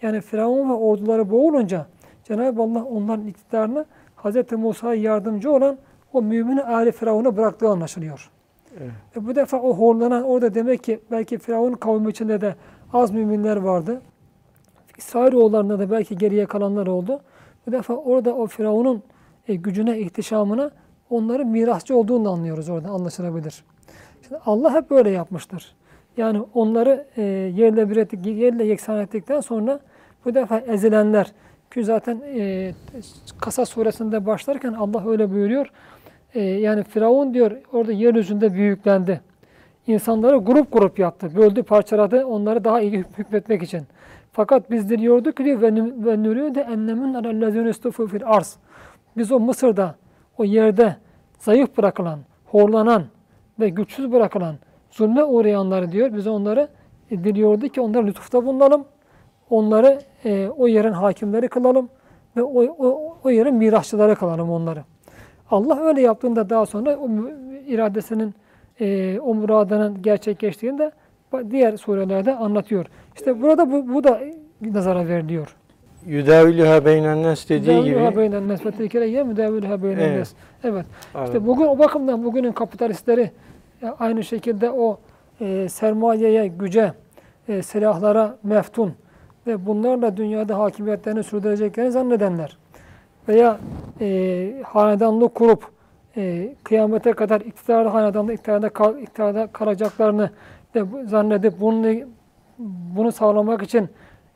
Yani Firavun ve orduları boğulunca Cenab-ı Allah onların iktidarını Hz. Musa'ya yardımcı olan o mümini Ali Firavun'a bıraktığı anlaşılıyor. Evet. E bu defa o horlanan orada demek ki belki Firavun kavmi içinde de az müminler vardı. İsrailoğullarında da belki geriye kalanlar oldu. Bu defa orada o Firavun'un e, gücüne, ihtişamına onların mirasçı olduğunu anlıyoruz orada anlaşılabilir. Şimdi Allah hep böyle yapmıştır. Yani onları e, yerle bir ettik, yerle yeksan ettikten sonra bu defa ezilenler ki zaten e, Kasas suresinde başlarken Allah öyle buyuruyor. E, yani Firavun diyor orada yeryüzünde büyüklendi. İnsanları grup grup yaptı. Böldü, parçaladı onları daha iyi hükmetmek için. Fakat biz diliyorduk ki ve nü- ve nürüde ennemin alellezine istufu fil arz. Biz o Mısır'da, o yerde zayıf bırakılan, horlanan ve güçsüz bırakılan, zulme uğrayanları diyor. Biz onları e, diliyordu ki onlara lütufta bulunalım. Onları e, o yerin hakimleri kılalım ve o, o, o yerin mirasçıları kılalım onları. Allah öyle yaptığında daha sonra o iradesinin e, o muradının gerçekleştiğinde ba- diğer surelerde anlatıyor. İşte burada bu, bu da nazara veriliyor. Yüdavilüha beynennes dediği Müdavülüha gibi. beynen nes ve tilkele ye müdavülüha beynen nes. Evet. Evet. İşte bugün o bakımdan bugünün kapitalistleri e, aynı şekilde o e, sermayeye, güce, e, silahlara meftun ve bunlarla dünyada hakimiyetlerini sürdüreceklerini zannedenler veya e, hanedanlık kurup e, kıyamete kadar iktidarlı hanedanlık iktidarda, kal, iktidarda kalacaklarını de zannedip bunu, bunu sağlamak için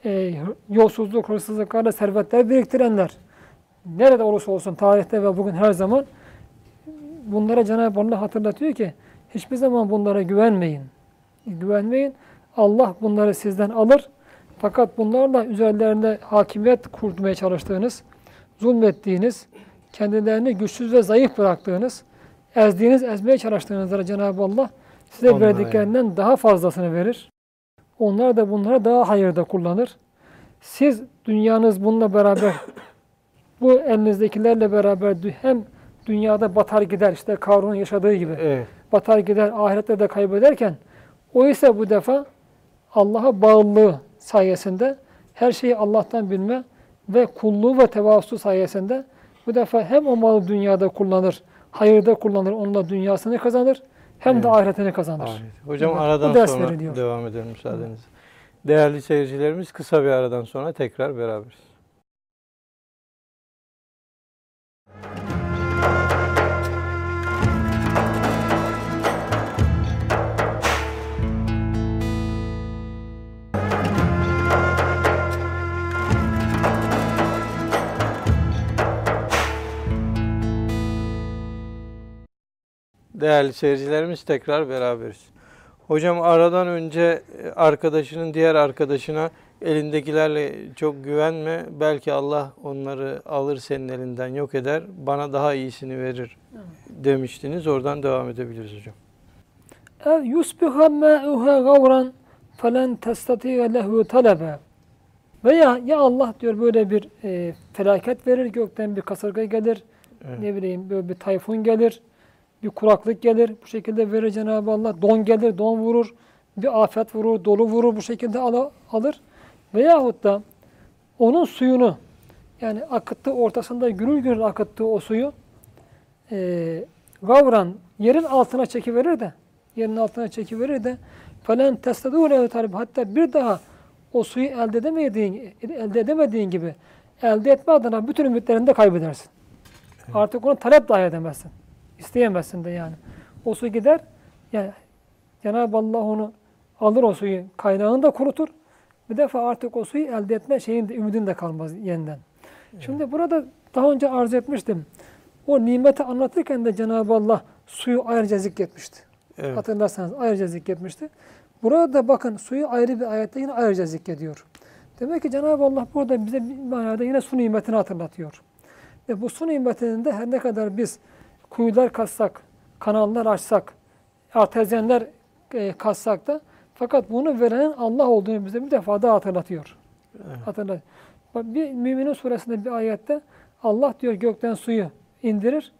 e, yolsuzluk, hırsızlıklarla servetler biriktirenler nerede olursa olsun tarihte ve bugün her zaman bunlara Cenab-ı Allah hatırlatıyor ki hiçbir zaman bunlara güvenmeyin. Güvenmeyin. Allah bunları sizden alır. Fakat bunlarla üzerlerinde hakimiyet kurmaya çalıştığınız, zulmettiğiniz, kendilerini güçsüz ve zayıf bıraktığınız, ezdiğiniz, ezmeye çalıştığınızda Cenab-ı Allah size Onlara verdiklerinden daha fazlasını verir. Onlar da bunları daha hayırda kullanır. Siz dünyanız bununla beraber bu elinizdekilerle beraber hem dünyada batar gider işte Karun'un yaşadığı gibi Evet. batar gider ahirette de kaybederken o ise bu defa Allah'a bağlılığı sayesinde her şeyi Allah'tan bilme ve kulluğu ve tevazusu sayesinde bu defa hem o malı dünyada kullanır, hayırda kullanır, onunla dünyasını kazanır hem de Evet. ahiretini kazanır. Ayet. Hocam Evet, aradan ders sonra veriliyor. devam edelim müsaadenizle. Değerli seyircilerimiz kısa bir aradan sonra tekrar beraberiz. Değerli seyircilerimiz tekrar beraberiz. Hocam aradan önce e, arkadaşının diğer arkadaşına elindekilerle çok güvenme. Belki Allah onları alır senin elinden yok eder. Bana daha iyisini verir demiştiniz. Oradan devam edebiliriz hocam. ev yusbiha ma'uha gavran felen testati'e lehu talebe. Veya ya Allah diyor böyle bir e, felaket verir, gökten bir kasırga gelir, Evet. ne bileyim böyle bir tayfun gelir, bir kuraklık gelir, bu şekilde verir Cenab-ı Allah. Don gelir, don vurur, bir afet vurur, dolu vurur, bu şekilde ala- alır. Veyahut da onun suyunu, yani akıttığı ortasında gürül gürül akıttığı o suyu e, gavran yerin altına çekiverir de yerin altına çekiverir de falan testedû talib hatta bir daha o suyu elde edemediğin elde edemediğin gibi elde etme adına bütün ümitlerini de kaybedersin. Artık onu talep dahi edemezsin. İsteyemezsin de yani. O su gider yani Cenab-ı Allah onu alır o suyu kaynağını da kurutur. Bir defa artık o suyu elde etme şeyin de ümidin de kalmaz yeniden. Şimdi burada daha önce arz etmiştim. O nimeti anlatırken de Cenab-ı Allah suyu ayrıca zikretmişti. Evet. Hatırlarsanız ayrıca zikretmişti. Burada da bakın suyu ayrı bir ayette yine ayrıca zikrediyor. Demek ki Cenab-ı Allah burada bize bir manada yine su nimetini hatırlatıyor. Ve bu su nimetinin de her ne kadar biz kuyular kazsak, kanallar açsak, artezyenler e, kazsak da fakat bunu verenin Allah olduğunu bize bir defa daha hatırlatıyor. Evet. Hatırlat. Bir Müminin suresinde bir ayette Allah diyor gökten suyu indirir,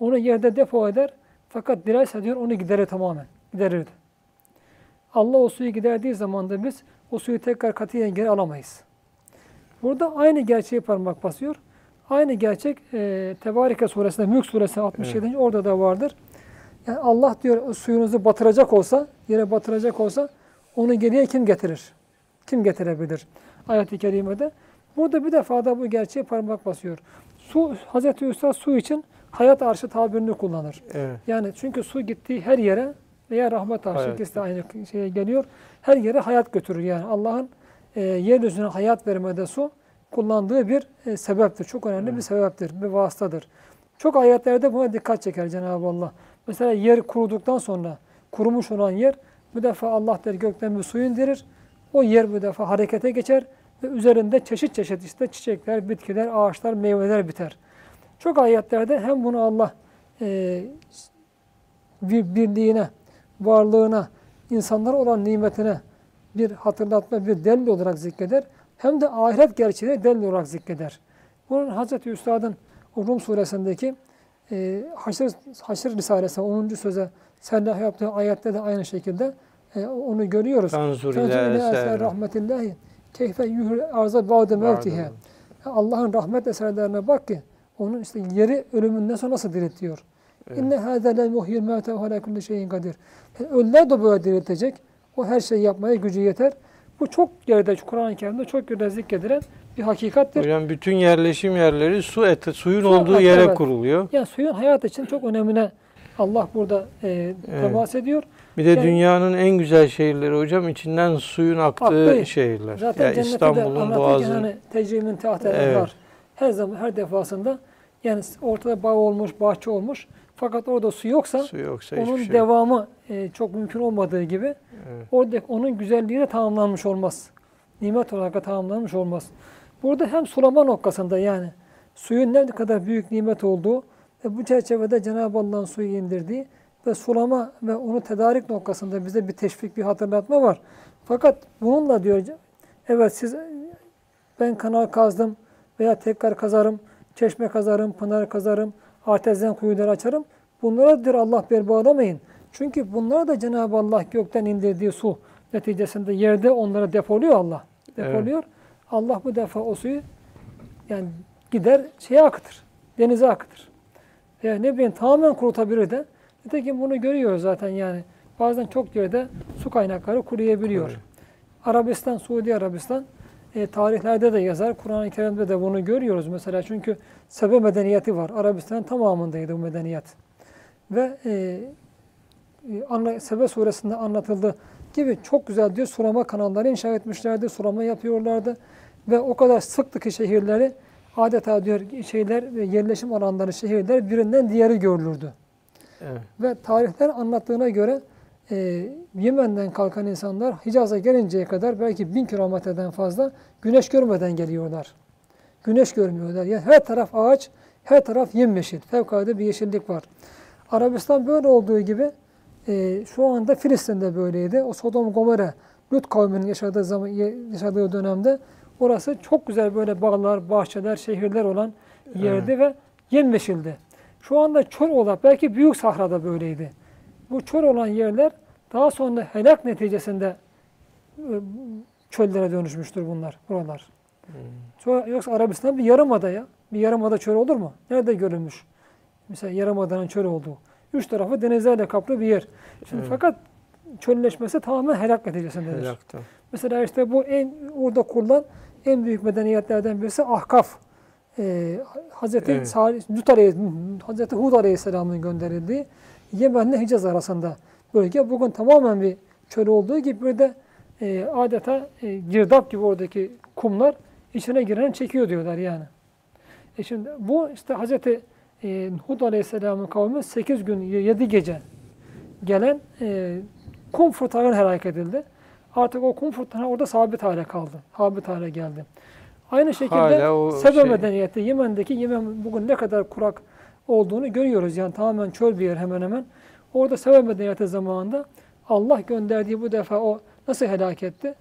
onu yerde depo eder. Fakat dilerse diyor onu giderir tamamen. Giderirdi. Allah o suyu giderdiği zaman da biz o suyu tekrar katiyen geri alamayız. Burada aynı gerçeği parmak basıyor. Aynı gerçek e, Tebareke suresinde, Mülk suresinde 67. orada da vardır. Yani Allah diyor suyunuzu batıracak olsa, yere batıracak olsa onu geriye kim getirir? Kim getirebilir? Ayet-i kerimede. Burada bir defa da bu gerçeği parmak basıyor. Su, Hazreti Üstad su için hayat arşı tabirini kullanır. Evet. Yani çünkü su gittiği her yere veya rahmet arşı ikisi de aynı şeye geliyor. Her yere hayat götürür yani. Allah'ın e, yeryüzüne hayat vermede su kullandığı bir e, sebeptir. Çok önemli bir sebeptir, bir vasıtadır. Çok ayetlerde buna dikkat çeker Cenab-ı Allah. Mesela yer kuruduktan sonra kurumuş olan yer bu defa Allah der gökten bir su indirir. O yer bu defa harekete geçer ve üzerinde çeşit çeşit işte çiçekler, bitkiler, ağaçlar, meyveler biter. Çok ayetlerde hem bunu Allah e, bir birliğine, varlığına, insanlara olan nimetine bir hatırlatma, bir delil olarak zikreder. Hem de ahiret gerçeği delil olarak zikreder. Bunun Hazreti Üstad'ın o Rum suresindeki e, Haşr, Haşr Risalesi 10. söze serlah yaptığı ayette de aynı şekilde e, onu görüyoruz. Tanzur ile rahmetillahi keyfe yuhri arza ba'de mevtihe. Allah'ın rahmet eserlerine bak ki onun işte yeri ölümünden sonra nasıl diriltiyor. Evet. İnne hâzâ le muhyil mevte ve kulli şeyin kadir. Yani ölüler de böyle diriltecek. O her şeyi yapmaya gücü yeter. Bu çok yerde Kur'an-ı Kerim'de çok yerde zikredilen bir hakikattir. Hocam bütün yerleşim yerleri su eti, suyun Su olduğu yere evet. kuruluyor. Yani suyun hayat için çok önemine Allah burada e, temas ediyor. Bir de Yani- dünyanın en güzel şehirleri hocam içinden suyun aktığı Aktığı. şehirler. Zaten ya cennette de İstanbul'un boğazı. hani tecrimin tahtel Evet. var. Her zaman her defasında yani ortada bağ olmuş, bahçe olmuş. Fakat orada su yoksa Su yoksa onun şey devamı e, çok mümkün olmadığı gibi Evet. orada onun güzelliği de tamamlanmış olmaz. Nimet olarak da tamamlanmış olmaz. Burada hem sulama noktasında yani suyun ne kadar büyük nimet olduğu ve bu çerçevede Cenab-ı Allah'ın suyu indirdiği ve sulama ve onu tedarik noktasında bize bir teşvik, bir hatırlatma var. Fakat bununla diyor, evet siz ben kanal kazdım veya tekrar kazarım, çeşme kazarım, pınar kazarım, artezyen kuyuları açarım. Bunlara diyor Allah bel bağlamayın. Çünkü bunlar da Cenab-ı Allah gökten indirdiği su neticesinde yerde onları depoluyor Allah. Depoluyor. Allah bu defa o suyu yani gider şeye akıtır. Denize akıtır. Veya ne bileyim tamamen kurutabilir de. Nitekim bunu görüyoruz zaten yani. Bazen çok yerde su kaynakları kuruyabiliyor. Evet. Arabistan, Suudi Arabistan e, tarihlerde de yazar. Kur'an-ı Kerim'de de bunu görüyoruz mesela. Çünkü Sebe medeniyeti var. Arabistan'ın tamamındaydı bu medeniyet. Ve e, e, anla, Sebe suresinde anlatıldığı gibi çok güzel diyor sulama kanalları inşa etmişlerdi. Sulama yapıyorlardı. Ve o kadar sıktı ki şehirleri adeta diyor şeyler ve yerleşim alanları şehirler birinden diğeri görülürdü. Evet. Ve tarihler anlattığına göre e, Yemen'den kalkan insanlar Hicaz'a gelinceye kadar belki bin kilometreden fazla güneş görmeden geliyorlar. Güneş görmüyorlar. Yani her taraf ağaç, her taraf yemyeşil. Fevkalade bir yeşillik var. Arabistan böyle olduğu gibi e, şu anda Filistin'de böyleydi. O Sodom Gomorre, Lut kavminin yaşadığı zaman yaşadığı dönemde orası çok güzel böyle bağlar, bahçeler, şehirler olan yerdi ve yemyeşildi. Şu anda çöl olan, belki Büyük Sahra'da böyleydi. Bu çöl olan yerler daha sonra helak neticesinde e, çöllere dönüşmüştür bunlar, buralar. Sonra, yoksa Arabistan bir yarımada ya. Bir yarımada çöl olur mu? Nerede görülmüş? Mesela yarımadanın çöl olduğu. Üç tarafı denizlerle kaplı bir yer. Şimdi Evet. fakat çölleşmesi tamamen helak neticesindedir. Helaktan. Mesela işte bu en orada kurulan en büyük medeniyetlerden birisi Ahkaf. Ee, Hazreti Evet. Salih, Lut Aleyh, Hazreti Hud Aleyhisselam'ın gönderildiği Yemen'le Hicaz arasında bölge. Bugün tamamen bir çöl olduğu gibi bir de e, adeta e, girdap gibi oradaki kumlar içine giren çekiyor diyorlar yani. E şimdi bu işte Hazreti e, Hud Aleyhisselam'ın kavmi 8 gün 7 gece gelen e, kum fırtınası helak edildi. Artık o kum fırtınası orada sabit hale kaldı. Sabit hale geldi. Aynı şekilde Sebe şey- medeniyeti Yemen'deki Yemen bugün ne kadar kurak olduğunu görüyoruz. Yani tamamen çöl bir yer hemen hemen. Orada Sebe medeniyeti zamanında Allah gönderdiği bu defa o nasıl helak etti?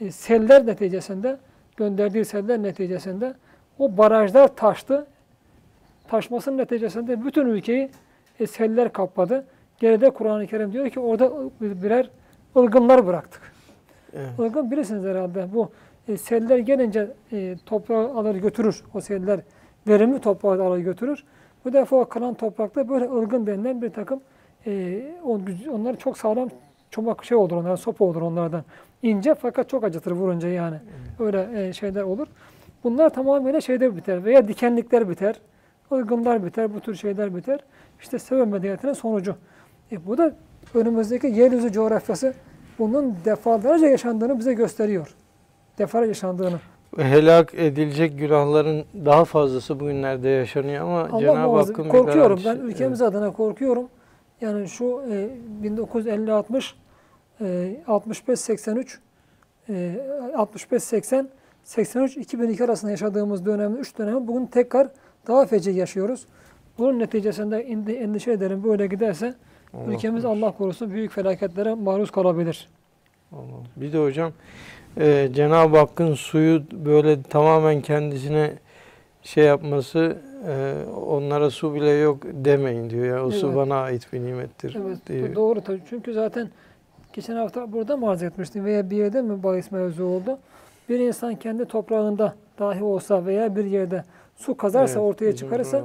E, seller neticesinde, gönderdiği seller neticesinde o barajlar taştı. Taşmasının neticesinde bütün ülkeyi e, seller kapladı. Geride Kur'an-ı Kerim diyor ki orada birer ılgınlar bıraktık. Evet. Ilgın bilirsiniz herhalde. Bu e, seller gelince e, toprağı alır götürür. O seller verimli toprağı alır götürür. Bu defa o kalan toprakta böyle ılgın denilen bir takım e, on- onlar çok sağlam çomak şey olur onlardan, sopa olur onlardan. İnce fakat çok acıtır vurunca yani. Öyle e, şeyler olur. Bunlar tamamıyla şeyde biter veya dikenlikler biter. Ilgınlar biter, bu tür şeyler biter. İşte Sebe medeniyetinin sonucu. E, bu da önümüzdeki yeryüzü coğrafyası bunun defalarca yaşandığını bize gösteriyor. Defalarca yaşandığını. Helak edilecek günahların daha fazlası bugünlerde yaşanıyor ama Allah Cenab-ı. Hakk'ın Korkuyorum. Ben ülkemiz adına korkuyorum. Yani şu e, 1950-60, e, 65-83, e, 65-80, 83-2002 arasında yaşadığımız dönemin 3 dönemi bugün tekrar daha feci yaşıyoruz. Bunun neticesinde endişe ederim böyle giderse Allah ülkemiz. Allah korusun büyük felaketlere maruz kalabilir. Allah. Bir de hocam e, Cenab-ı Hakk'ın suyu böyle tamamen kendisine şey yapması e, onlara su bile yok demeyin diyor ya. O su Evet. bana ait bir nimettir Evet diyor. doğru tabii. Çünkü zaten geçen hafta burada mı arz etmiştim veya bir yerde mi bahis mevzu oldu? Bir insan kendi toprağında dahi olsa veya bir yerde su kazarsa Evet, ortaya çıkarırsa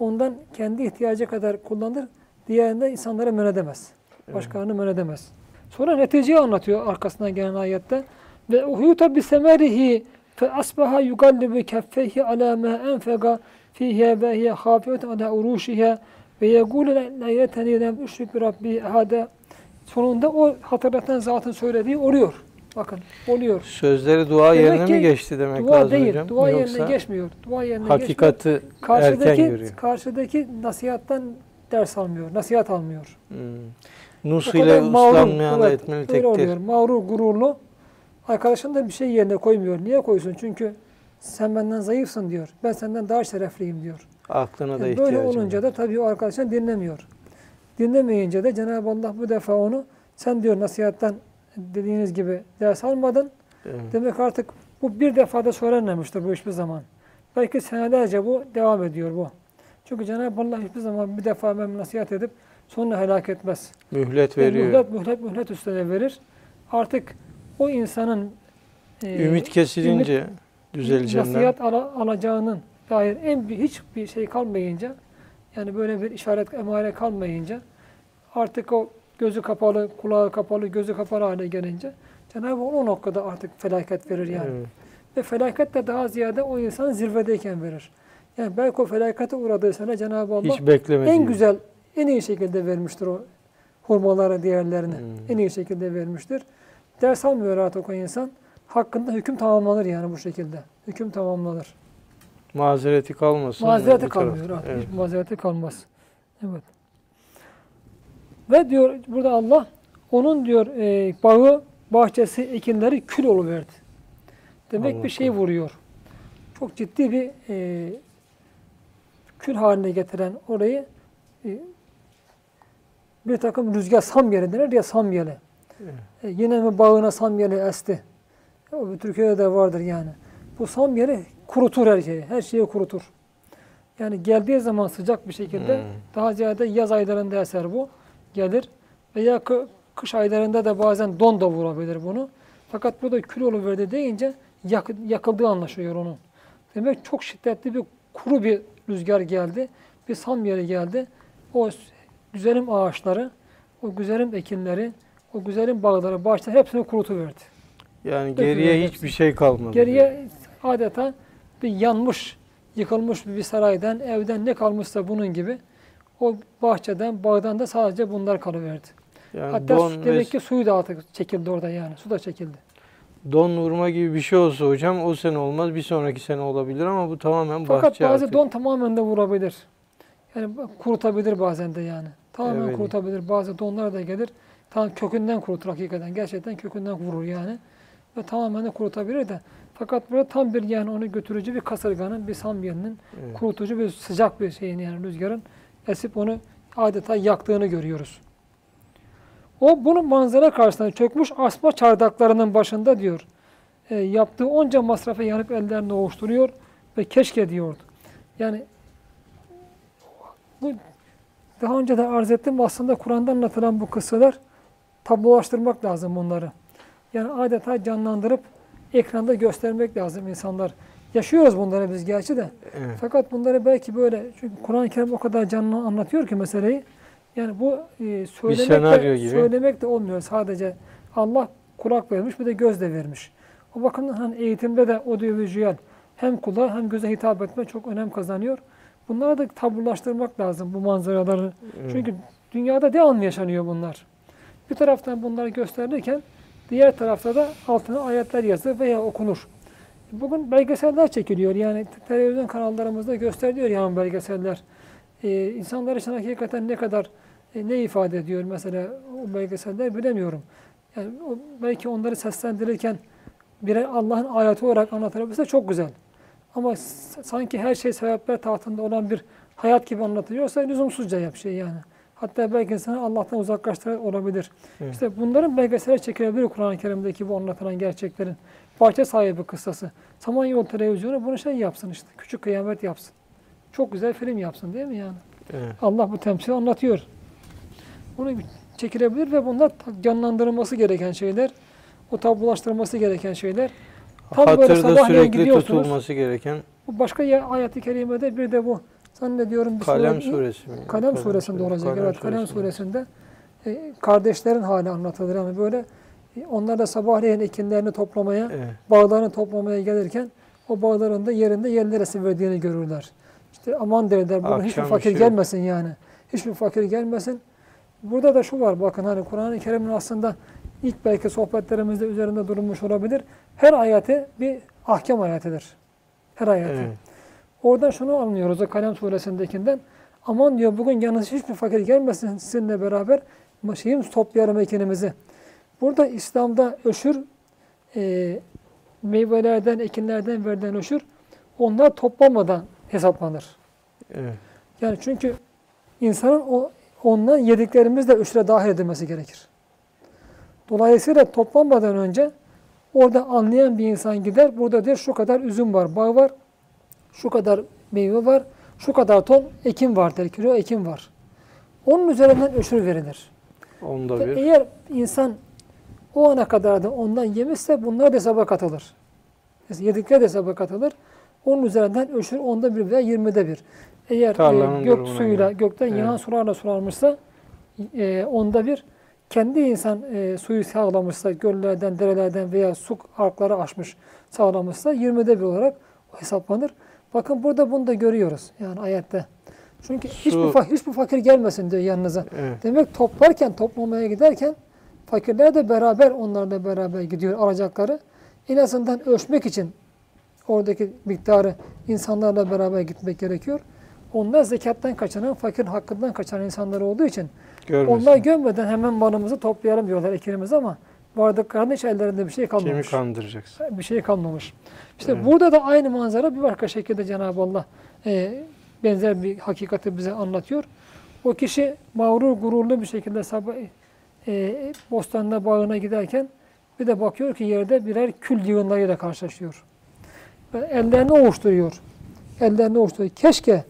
ondan kendi ihtiyacı kadar kullanır. Diğerinde insanlara men edemez. Başkalarını men edemez. Sonra neticeyi anlatıyor arkasından gelen ayette. Ve uhyuta bi semerihi fe asbaha yugallibu keffeyhi ala ma enfega fihi ve hiye hafiyetun ala uruşiha ve yegulu la yeteni lem üşrik bi rabbi ahada. Sonunda o hatırlatan zatın söylediği oluyor. Bakın oluyor. Sözleri dua Demek yerine ki mi geçti demek Dua lazım değil. hocam? Dua Yoksa yerine geçmiyor. Dua yerine geçmiyor. hakikati erken Karşıdaki, görüyor. karşıdaki nasihattan ders almıyor. Nasihat almıyor. Hmm. Nus ile uslanmayan evet, etmeli tektir. oluyor. Mağrur, gururlu. Arkadaşın da bir şey yerine koymuyor. Niye koysun? Çünkü sen benden zayıfsın diyor. Ben senden daha şerefliyim diyor. Aklına da Yani ihtiyacım böyle olunca var. da tabii o arkadaşın dinlemiyor. Dinlemeyince de Cenab-ı Allah bu defa onu sen diyor nasihattan dediğiniz gibi ders almadın. Evet. Demek artık bu bir defada söylenmemiştir bu hiçbir zaman. Belki senelerce bu devam ediyor bu. Çünkü Cenab-ı Allah hiçbir zaman bir defa ben nasihat edip sonra helak etmez. Mühlet veriyor. Mühlet, mühlet, mühlet üstüne verir. Artık o insanın e, Ümit kesilince düzeleceğinden. nasihat ala- alacağının dair en bir hiçbir şey kalmayınca yani böyle bir işaret emare kalmayınca artık o gözü kapalı, kulağı kapalı, gözü kapalı hale gelince Cenab-ı Allah o noktada artık felaket verir yani. Evet. Ve felaket de daha ziyade o insan zirvedeyken verir. Yani belki o felakete uğradığı sene Cenab-ı Allah en güzel, en iyi şekilde vermiştir o hurmaları, diğerlerini. Hmm. En iyi şekilde vermiştir. Ders almıyor artık o insan. Hakkında hüküm tamamlanır yani bu şekilde. Hüküm tamamlanır. Mazereti kalmasın. Mazereti kalmıyor artık. Evet. Hiç mazereti kalmaz. Evet. Ve diyor burada Allah onun diyor e, bağı, bahçesi, ekinleri kül oluverdi. Demek Allah bir şey vuruyor. Çok ciddi bir e, kül haline getiren orayı e, bir takım rüzgar samyeli denir ya samyeli. Evet. E, yine mi bağına samyeli esti? O bir Türkiye'de de vardır yani. Bu samyeli kurutur her şeyi. Her şeyi kurutur. Yani geldiği zaman sıcak bir şekilde Hmm. daha ziyade yaz aylarında eser bu. Gelir. Veya kı- kış aylarında da bazen don da vurabilir bunu. Fakat burada kül oluverdi deyince yak, yakıldığı anlaşılıyor onun. Demek çok şiddetli bir kuru bir rüzgar geldi. Bir samyeli geldi. O güzelim ağaçları, o güzelim ekinleri, o güzelim bağları, bahçeleri hepsini kurutuverdi. Yani Dökülüyor geriye hepsi. hiçbir şey kalmadı. Geriye adeta bir yanmış, yıkılmış bir saraydan, evden ne kalmışsa bunun gibi o bahçeden, bağdan da sadece bunlar kalıverdi. Yani Hatta don, demek ki suyu da artık çekildi orada yani. Su da çekildi. don vurma gibi bir şey olsa hocam o sene olmaz bir sonraki sene olabilir ama bu tamamen Fakat bahçe bazı artık. don tamamen de vurabilir. Yani kurutabilir bazen de yani. Tamamen Evet. kurutabilir. Bazı donlar da gelir. Tam kökünden kurutur hakikaten. Gerçekten kökünden vurur yani. Ve tamamen de kurutabilir de. Fakat burada tam bir yani onu götürücü bir kasırganın, bir samyenin Evet. kurutucu bir sıcak bir şeyin yani rüzgarın esip onu adeta yaktığını görüyoruz. O bunun manzara karşısında çökmüş asma çardaklarının başında diyor. e, yaptığı onca masrafa yanıp ellerini ovuşturuyor ve keşke diyordu. Yani bu daha önce de arz ettim aslında Kur'an'da anlatılan bu kıssalar tablolaştırmak lazım bunları. Yani adeta canlandırıp ekranda göstermek lazım insanlar. Yaşıyoruz bunları biz gerçi de. Evet. Fakat bunları belki böyle çünkü Kur'an-ı Kerim o kadar canlı anlatıyor ki meseleyi. Yani bu e, söylemek, de, gibi. söylemek de olmuyor. Sadece Allah kulak vermiş bir de göz de vermiş. O bakımdan hani eğitimde de audiovizüel hem kulağa hem göze hitap etme çok önem kazanıyor. Bunları da tablolaştırmak lazım bu manzaraları. Evet. Çünkü dünyada devamlı yaşanıyor bunlar. Bir taraftan bunları gösterirken diğer tarafta da altına ayetler yazılır veya okunur. Bugün belgeseller çekiliyor. Yani te- televizyon kanallarımızda gösteriliyor yani belgeseller. Ee, insanlar için hakikaten ne kadar e, ne ifade ediyor mesela o belgeseller bilemiyorum. Yani o, belki onları seslendirirken birer Allah'ın ayeti olarak anlatılabilse çok güzel. Ama sanki her şey sebepler tahtında olan bir hayat gibi anlatılıyorsa lüzumsuzca bir şey yani. Hatta belki insanı Allah'tan uzaklaştırır olabilir. Evet. İşte bunların belgeseler çekilebilir Kur'an-ı Kerim'deki bu anlatılan gerçeklerin. Bahçe sahibi kıssası. Samanyolu televizyonu bunu şey yapsın işte. Küçük kıyamet yapsın. Çok güzel film yapsın değil mi yani? Evet. Allah bu temsili anlatıyor. Bunu çekilebilir ve bunlar canlandırılması gereken şeyler. O tablolaştırılması gereken şeyler. Tam böyle Hatırda sabahleyin sürekli gidiyorsunuz. tutulması gereken Bu başka ayet-i kerimede bir de bu. Zannediyorum bir Kalem sure- suresi mi? Kalem suresinde olacak. evet, Kalem suresi. suresinde e, kardeşlerin hali anlatılır. Yani böyle e, onlar da sabahleyin ekinlerini toplamaya, Evet. bağlarını toplamaya gelirken o bağların da yerinde yerlere verdiğini görürler. İşte aman derler burada hiçbir fakir işi- gelmesin yani. Hiçbir fakir gelmesin. Burada da şu var bakın hani Kur'an-ı Kerim'in aslında ilk belki sohbetlerimizde üzerinde durulmuş olabilir. Her ayeti bir ahkam ayetidir. Her ayeti. Evet. Oradan şunu anlıyoruz o Kalem suresindekinden. Aman diyor bugün yanınız hiçbir fakir gelmesin sizinle beraber şeyim toplayalım ekinimizi. Burada İslam'da öşür e, meyvelerden, ekinlerden verilen öşür onlar toplamadan hesaplanır. Evet. Yani çünkü insanın o ondan yediklerimiz de üçre dahil edilmesi gerekir. Dolayısıyla toplanmadan önce orada anlayan bir insan gider. Burada der şu kadar üzüm var, bağ var, şu kadar meyve var, şu kadar ton ekim var der, kilo ekim var. Onun üzerinden öşür verilir. Onda bir. Eğer insan o ana kadar da ondan yemişse bunlar da hesaba katılır. Yedikleri de hesaba katılır. Onun üzerinden öşür onda bir veya yirmide bir. Eğer Tarlanın e, gök suyuyla, göre. gökten Evet. yağan sularla sulanmışsa e, onda bir. Kendi insan e, suyu sağlamışsa, göllerden, derelerden veya su arkları aşmış, sağlamışsa yirmide bir olarak hesaplanır. Bakın burada bunu da görüyoruz yani ayette. Çünkü Su- hiçbir, fa- hiçbir fakir gelmesin diyor yanınıza. Evet. Demek toplarken, toplamaya giderken fakirler de beraber onlarla beraber gidiyor alacakları. En azından ölçmek için oradaki miktarı insanlarla beraber gitmek gerekiyor. Onlar zekattan kaçınan, fakirin hakkından kaçan insanlar olduğu için Görmesin. onlar görmeden hemen malımızı toplayalım diyorlar ekibimiz ama vardıklarında hiç ellerinde bir şey Kimi kalmamış. kandıracaksın? Bir şey kalmamış. İşte Evet. burada da aynı manzara bir başka şekilde Cenab-ı Allah e, benzer bir hakikati bize anlatıyor. O kişi mağrur, gururlu bir şekilde sabah e, bostanına, bağına giderken bir de bakıyor ki yerde birer kül yığınlarıyla karşılaşıyor. Ve ellerini ovuşturuyor. Ellerini ovuşturuyor. Keşke,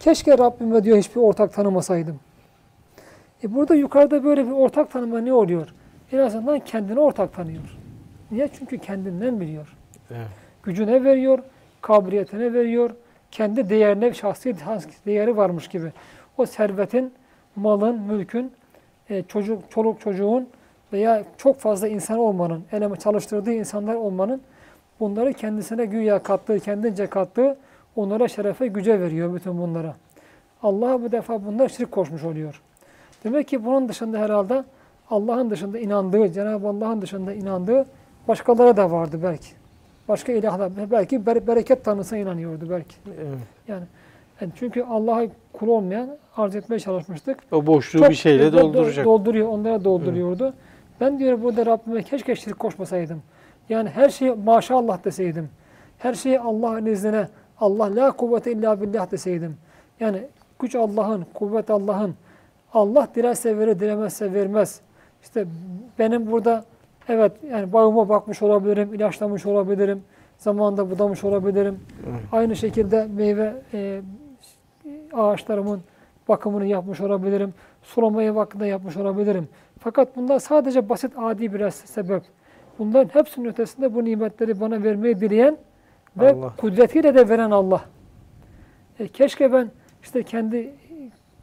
keşke Rabbime diyor hiçbir ortak tanımasaydım. E burada yukarıda böyle bir ortak tanıma ne oluyor? En azından kendini ortak tanıyor. Niye? Çünkü kendinden biliyor. Evet. Gücüne veriyor, kabiliyetine veriyor, kendi değerine, şahsi değeri varmış gibi. O servetin, malın, mülkün, e, çocuk, çoluk çocuğun veya çok fazla insan olmanın, eleme çalıştırdığı insanlar olmanın bunları kendisine güya kattığı, kendince kattığı onlara şerefe, güce veriyor bütün bunlara. Allah bu defa bunlar şirk koşmuş oluyor. Demek ki bunun dışında herhalde Allah'ın dışında inandığı, Cenab-ı Allah'ın dışında inandığı başkaları da vardı belki. Başka ilahlar, belki ber- bereket tanrısına inanıyordu belki. Evet. Yani, yani çünkü Allah'a kul olmayan arz etmeye çalışmıştık. O boşluğu Çok bir şeyle do- do- dolduracak. Dolduruyor, onlara dolduruyordu. Ben diyor burada Rabbime keşke şirk koşmasaydım. Yani her şeyi maşallah deseydim. Her şeyi Allah'ın iznine, Allah la kuvvete illa billah deseydim. Yani güç Allah'ın, kuvvet Allah'ın. Allah dilerse verir, dilemezse vermez. İşte benim burada evet yani bağıma bakmış olabilirim, ilaçlamış olabilirim, zamanında budamış olabilirim. Evet. Aynı şekilde meyve e, ağaçlarımın bakımını yapmış olabilirim. Sulamaya vaktinde yapmış olabilirim. Fakat bunlar sadece basit adi bir sebep. Bunların hepsinin ötesinde bu nimetleri bana vermeyi dileyen ve Allah. kudretiyle de veren Allah. E, keşke ben işte kendi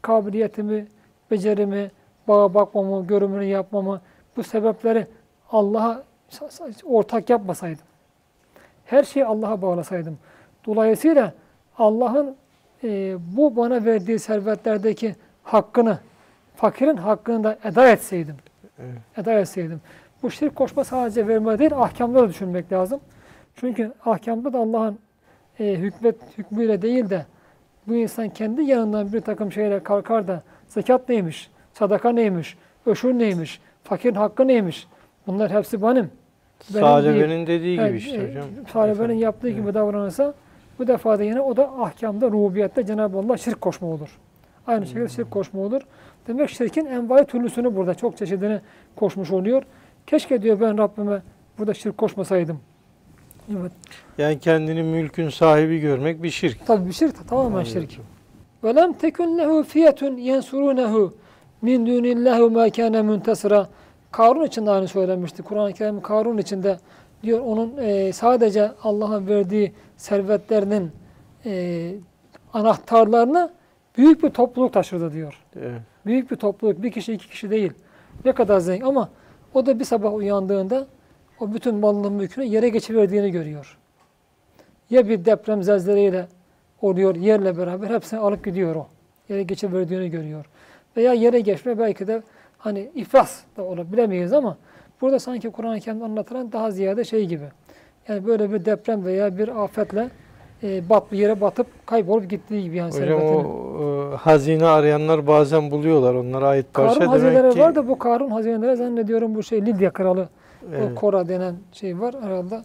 kabiliyetimi, becerimi, bağa bakmamı, görümünü yapmamı, bu sebepleri Allah'a ortak yapmasaydım. Her şeyi Allah'a bağlasaydım. Dolayısıyla Allah'ın e, bu bana verdiği servetlerdeki hakkını, fakirin hakkını da eda etseydim. Evet. Eda etseydim. Bu şirk koşma sadece verme değil, ahkamda da düşünmek lazım. Çünkü ahkamda da Allah'ın e, hükmet hükmüyle değil de bu insan kendi yanından bir takım şeyler kalkar da zekat neymiş, sadaka neymiş, öşür neymiş, fakirin hakkı neymiş. Bunlar hepsi benim. Benim Salebe'nin dediği gibi Evet, işte hocam. Efendim. yaptığı gibi davranırsa bu defa da yine o da ahkamda, rububiyette Cenab-ı Allah şirk koşma olur. Aynı şekilde şirk koşma olur. Demek şirkin envai türlüsünü burada çok çeşidini koşmuş oluyor. Keşke diyor ben Rabbime burada şirk koşmasaydım. Evet. Yani kendini mülkün sahibi görmek bir şirk. Tabii bir şirk tamamen Anladım. şirk. Ve lem tekun lehu fiyetun yensurunehu min dunillahi ma kana muntasira. Karun için de aynı söylemişti. Kur'an-ı Kerim Karun için de diyor onun e, sadece Allah'ın verdiği servetlerinin e, anahtarlarını büyük bir topluluk taşırdı diyor. Evet. Büyük bir topluluk, bir kişi iki kişi değil. Ne kadar zengin ama o da bir sabah uyandığında o bütün malının mülkünü yere geçiverdiğini görüyor. Ya bir deprem zelzeleyle oluyor yerle beraber hepsini alıp gidiyor o. Yere geçiverdiğini görüyor. Veya yere geçme belki de hani iflas da olur bilemeyiz ama burada sanki Kur'an-ı Kerim'de anlatılan daha ziyade şey gibi. Yani böyle bir deprem veya bir afetle e, bat, yere batıp kaybolup gittiği gibi yani Hocam o e, hazine arayanlar bazen buluyorlar. Onlara ait parça Karun demek ki. var da bu Karun hazineleri zannediyorum bu şey Lidya kralı Evet. o Kora denen şey var herhalde.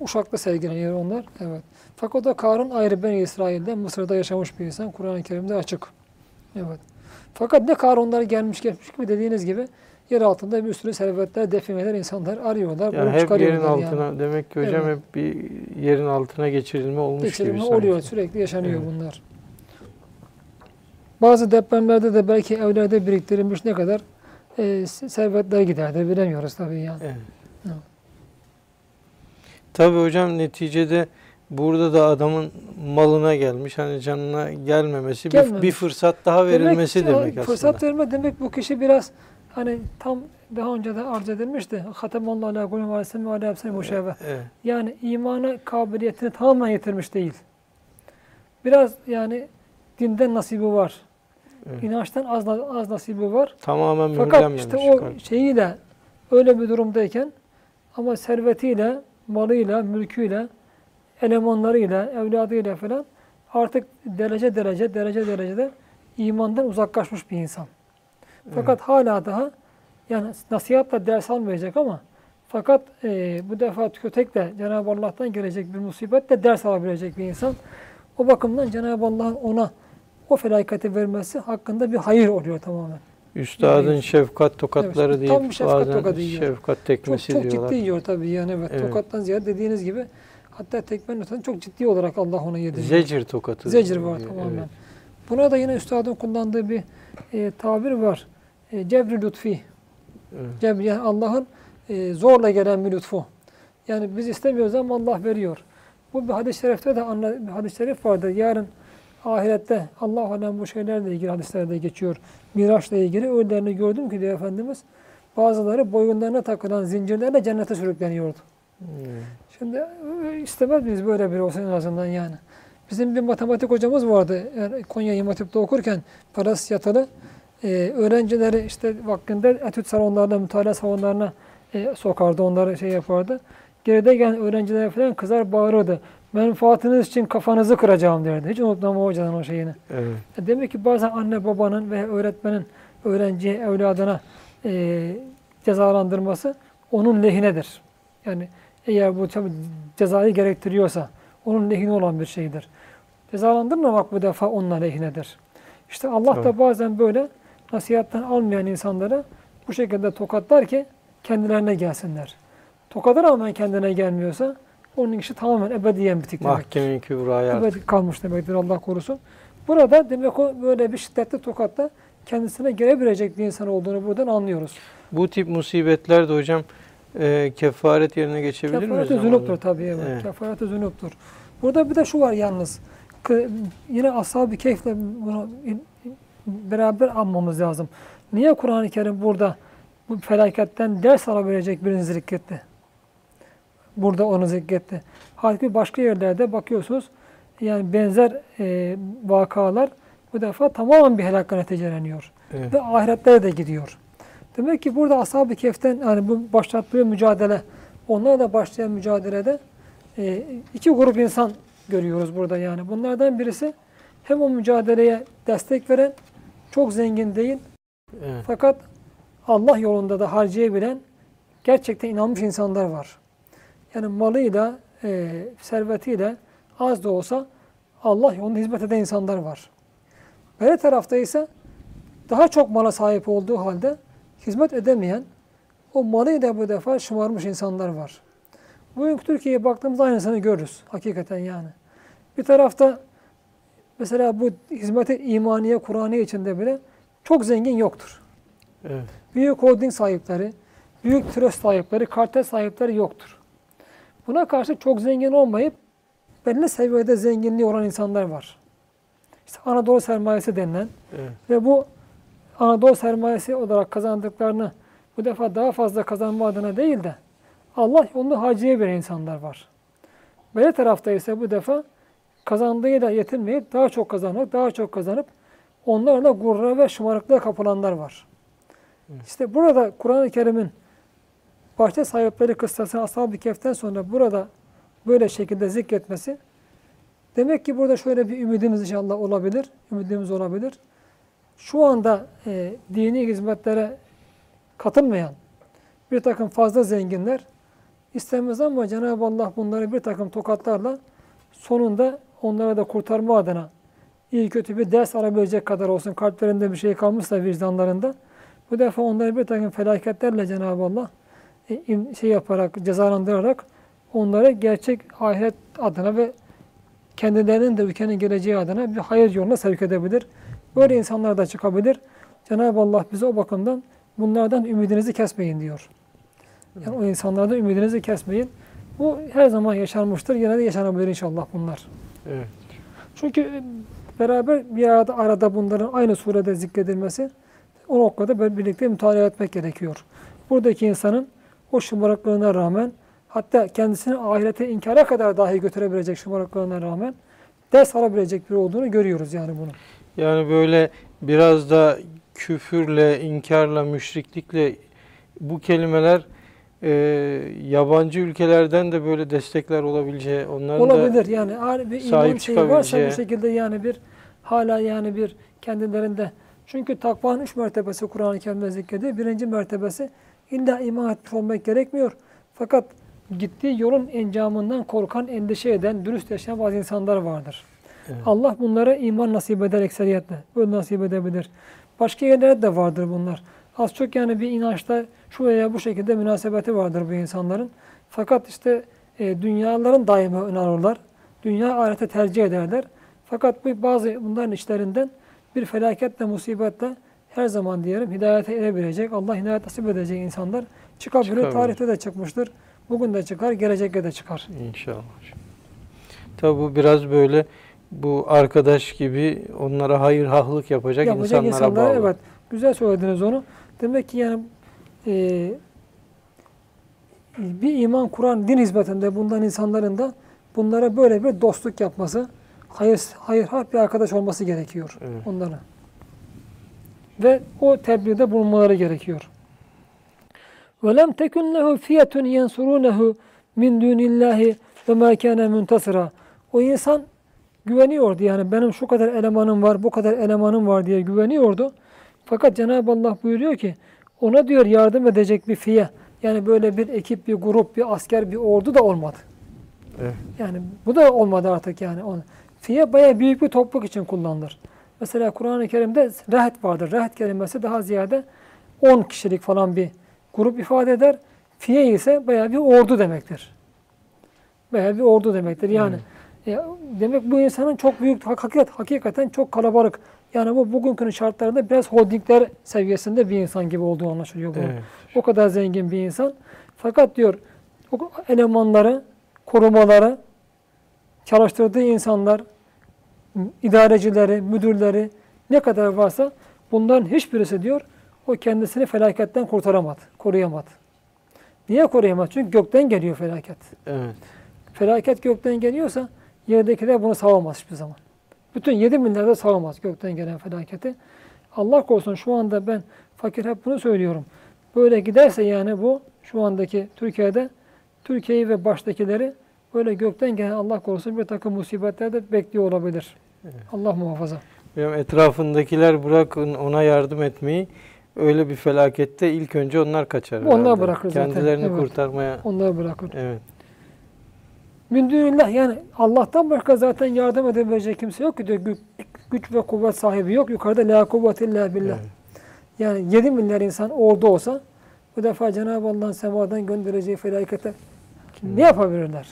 Uşak'ta sergileniyor onlar. Evet. Fakat o da Karun ayrı Ben İsrail'de Mısır'da yaşamış bir insan. Kur'an-ı Kerim'de açık. Evet. Fakat ne Karunlar gelmiş geçmiş gibi dediğiniz gibi yer altında bir sürü servetler, defineler insanlar arıyorlar. Yani hep yerin altına yani. demek ki hocam Evet. hep bir yerin altına geçirilme olmuş Geçirilme gibi sanki. oluyor. Sürekli yaşanıyor Evet. bunlar. Bazı depremlerde de belki evlerde biriktirilmiş ne kadar e, servetler giderdir bilemiyoruz tabii yani. Evet. Evet. Tabii hocam neticede burada da adamın malına gelmiş. Hani canına gelmemesi bir, Gelmemiş. bir fırsat daha verilmesi Demek, demek, aslında. Fırsat verme demek bu kişi biraz hani tam daha önce de arz edilmişti. Hatemallahu ala kulli ve aleyhi ve aleyhi. Yani imana kabiliyetini tamamen yitirmiş değil. Biraz yani dinden nasibi var. Evet. İnançtan az, az nasibi var. Tamamen Fakat işte o şeyiyle öyle bir durumdayken ama servetiyle, malıyla, mülküyle, elemanlarıyla, evladıyla falan artık derece derece, derece derecede imandan uzaklaşmış bir insan. Fakat hala daha yani nasihatla ders almayacak ama fakat e, bu defa kötekle Cenab-ı Allah'tan gelecek bir musibetle ders alabilecek bir insan. O bakımdan Cenab-ı Allah'ın ona o felaketi vermesi hakkında bir hayır oluyor tamamen. Üstadın Evet. şefkat tokatları Evet, deyip tam şefkat bazen tokadı yiyor. şefkat Çok, tekmesi çok diyorlar. ciddi yiyor tabii yani evet. Evet. Tokattan ziyade dediğiniz gibi hatta tekmenin ötesinde çok ciddi olarak Allah ona yediriyor. Zecir tokatı. Zecir var tamamen. evet. Buna da yine üstadın kullandığı bir e, tabir var. E, cebri lütfi. Evet. Cebri yani Allah'ın e, zorla gelen bir lütfu. Yani biz istemiyoruz ama Allah veriyor. Bu bir hadis-i şerifte de anla, bir hadis-i şerif vardır. Yarın ahirette Allah alem bu şeylerle ilgili hadislerde geçiyor. Miraçla ilgili öğlerini gördüm ki diyor Efendimiz. Bazıları boyunlarına takılan zincirlerle cennete sürükleniyordu. Hmm. Şimdi e, istemez miyiz böyle bir olsun en azından yani. Bizim bir matematik hocamız vardı yani Konya İmam okurken parası yatılı. Ee, öğrencileri işte vaktinde etüt salonlarına, mütalaa salonlarına e, sokardı, onları şey yapardı. Geride gelen öğrencilere falan kızar bağırırdı. Menfaatiniz için kafanızı kıracağım derdi. Hiç unutmam o hocadan o şeyini. Evet. E, Demek ki bazen anne babanın ve öğretmenin öğrenciye, evladına e, cezalandırması onun lehinedir. Yani eğer bu tabii cezayı gerektiriyorsa onun lehine olan bir şeydir. Cezalandırmamak bu defa onun lehinedir. İşte Allah da bazen böyle nasihattan almayan insanlara bu şekilde tokatlar ki kendilerine gelsinler. Tokada rağmen kendine gelmiyorsa onun işi tamamen ebediyen bitik demek. Mahkeme-i kübraya. Ebedi kalmış demektir Allah korusun. Burada demek o böyle bir şiddetli tokatla kendisine gelebilecek bir insan olduğunu buradan anlıyoruz. Bu tip musibetler de hocam e, kefaret yerine geçebilir mi? Kefaret-i zamanla? zünuptur tabii evet. Evet. Kefaret-i zünuptur. Burada bir de şu var yalnız. Yine ashab-ı keyifle bunu beraber anmamız lazım. Niye Kur'an-ı Kerim burada bu felaketten ders alabilecek birini zikretti? Burada onu zikretti. Halbuki başka yerlerde bakıyorsunuz yani benzer e, vakalar bu defa tamamen bir helakla neticeleniyor. Evet. Ve ahiretlere de gidiyor. Demek ki burada ashab-ı kehften yani bu başlattığı mücadele, onlarla başlayan mücadelede e, iki grup insan görüyoruz burada yani. Bunlardan birisi hem o mücadeleye destek veren, çok zengin değil Evet. fakat Allah yolunda da harcayabilen gerçekten inanmış insanlar var. Yani malıyla, e, servetiyle az da olsa Allah yolunda hizmet eden insanlar var. Böyle tarafta ise daha çok mala sahip olduğu halde hizmet edemeyen, o malıyla bu defa şımarmış insanlar var. Bugünkü Türkiye'ye baktığımızda aynısını görürüz hakikaten yani. Bir tarafta mesela bu hizmeti imaniye, Kur'aniye içinde bile çok zengin yoktur. Evet. Büyük holding sahipleri, büyük trust sahipleri, kartel sahipleri yoktur. Buna karşı çok zengin olmayıp belli seviyede zenginliği olan insanlar var. İşte Anadolu sermayesi denilen Evet. ve bu Anadolu sermayesi olarak kazandıklarını bu defa daha fazla kazanma adına değil de Allah yolunu harcayabilen insanlar var. Böyle tarafta ise bu defa kazandığıyla yetinmeyip daha çok kazanıp daha çok kazanıp onlarla gurura ve şımarıklığa kapılanlar var. İşte burada Kur'an-ı Kerim'in bahçe sahipleri kıssasını Ashab-ı Kehf'ten sonra burada böyle şekilde zikretmesi demek ki burada şöyle bir ümidimiz inşallah olabilir. Ümidimiz olabilir. Şu anda e, dini hizmetlere katılmayan bir takım fazla zenginler istemez ama Cenab-ı Allah bunları bir takım tokatlarla sonunda onlara da kurtarma adına iyi kötü bir ders alabilecek kadar olsun. Kalplerinde bir şey kalmışsa vicdanlarında. Bu defa onları bir takım felaketlerle Cenab-ı Allah e, şey yaparak, cezalandırarak onları gerçek ahiret adına ve kendilerinin de ülkenin geleceği adına bir hayır yoluna sevk edebilir. Böyle insanlar da çıkabilir. Cenab-ı Allah bize o bakımdan bunlardan ümidinizi kesmeyin diyor. Yani o insanlardan ümidinizi kesmeyin. Bu her zaman yaşanmıştır. Yine de yaşanabilir inşallah bunlar. Evet. Çünkü e, beraber bir arada, arada bunların aynı surede zikredilmesi o noktada birlikte mütalaa etmek gerekiyor. Buradaki insanın o şımarıklığına rağmen hatta kendisini ahirete inkara kadar dahi götürebilecek şımarıklığına rağmen ders alabilecek biri olduğunu görüyoruz yani bunu. Yani böyle biraz da küfürle, inkarla, müşriklikle bu kelimeler e, yabancı ülkelerden de böyle destekler olabileceği, onların Olabilir da yani bir sahip şeyi varsa bu şekilde yani bir hala yani bir kendilerinde çünkü takvanın üç mertebesi Kur'an-ı Kerim'de zikrediyor. Birinci mertebesi illa iman etmiş olmak gerekmiyor. Fakat gittiği yolun encamından korkan, endişe eden, dürüst yaşayan bazı insanlar vardır. Evet. Allah bunlara iman nasip eder ekseriyetle. Böyle nasip edebilir. Başka yerlerde de vardır bunlar. Az çok yani bir inançta şu veya bu şekilde münasebeti vardır bu insanların. Fakat işte e, dünyaların öne alırlar. Dünya ahirete tercih ederler. Fakat bu bazı bunların içlerinden bir felaketle, musibetle her zaman diyelim hidayete erebilecek, Allah hidayet nasip edecek insanlar çıkabilir. Çıkabilir. Tarihte de çıkmıştır. Bugün de çıkar, gelecekte de çıkar. İnşallah. Tabi bu biraz böyle bu arkadaş gibi onlara hayır hahlık yapacak, yapacak insanlara insanlar, bağlı. Evet. Güzel söylediniz onu. Demek ki yani e, bir iman kuran din hizmetinde bundan insanların da bunlara böyle bir dostluk yapması, hayır hayır harp bir arkadaş olması gerekiyor evet. onlara. Ve o tebliğde bulunmaları gerekiyor. وَلَمْ تَكُنْ لَهُ فِيَةٌ يَنْصُرُونَهُ مِنْ دُونِ اللّٰهِ وَمَا كَانَ مُنْتَصِرًا O insan güveniyordu yani benim şu kadar elemanım var, bu kadar elemanım var diye güveniyordu. Fakat Cenab-ı Allah buyuruyor ki ona diyor yardım edecek bir fiye. Yani böyle bir ekip, bir grup, bir asker, bir ordu da olmadı. Evet. Yani bu da olmadı artık yani. Fiye bayağı büyük bir topluluk için kullanılır. Mesela Kur'an-ı Kerim'de rahat vardır. Rahat kelimesi daha ziyade 10 kişilik falan bir grup ifade eder. Fiye ise bayağı bir ordu demektir. Bayağı bir ordu demektir. Yani e, demek bu insanın çok büyük, hakikat, hakikaten çok kalabalık. Yani bu bugünkü şartlarında biraz holdingler seviyesinde bir insan gibi olduğu anlaşılıyor. bunun. Evet. O kadar zengin bir insan. Fakat diyor o elemanları, korumaları, çalıştırdığı insanlar, idarecileri, müdürleri ne kadar varsa bunların hiçbirisi diyor o kendisini felaketten kurtaramadı, koruyamadı. Niye koruyamadı? Çünkü gökten geliyor felaket. Evet. Felaket gökten geliyorsa yerdekiler bunu savamaz hiçbir zaman. Bütün 7 milyar da savamaz gökten gelen felaketi. Allah korusun şu anda ben fakir hep bunu söylüyorum. Böyle giderse yani bu şu andaki Türkiye'de Türkiye'yi ve baştakileri böyle gökten gelen Allah korusun bir takım musibetler de bekliyor olabilir. Allah muhafaza. Benim etrafındakiler bırakın ona yardım etmeyi öyle bir felakette ilk önce onlar kaçar. Onlar herhalde. bırakır zaten, Kendilerini evet. kurtarmaya. Onları bırakır. Evet. Mündünillah yani Allah'tan başka zaten yardım edebilecek kimse yok ki diyor. Güç, güç ve kuvvet sahibi yok. Yukarıda la kuvvete illa billah. Evet. Yani 7 milyar insan orada olsa bu defa Cenab-ı Allah'ın semadan göndereceği felakete ne yapabilirler?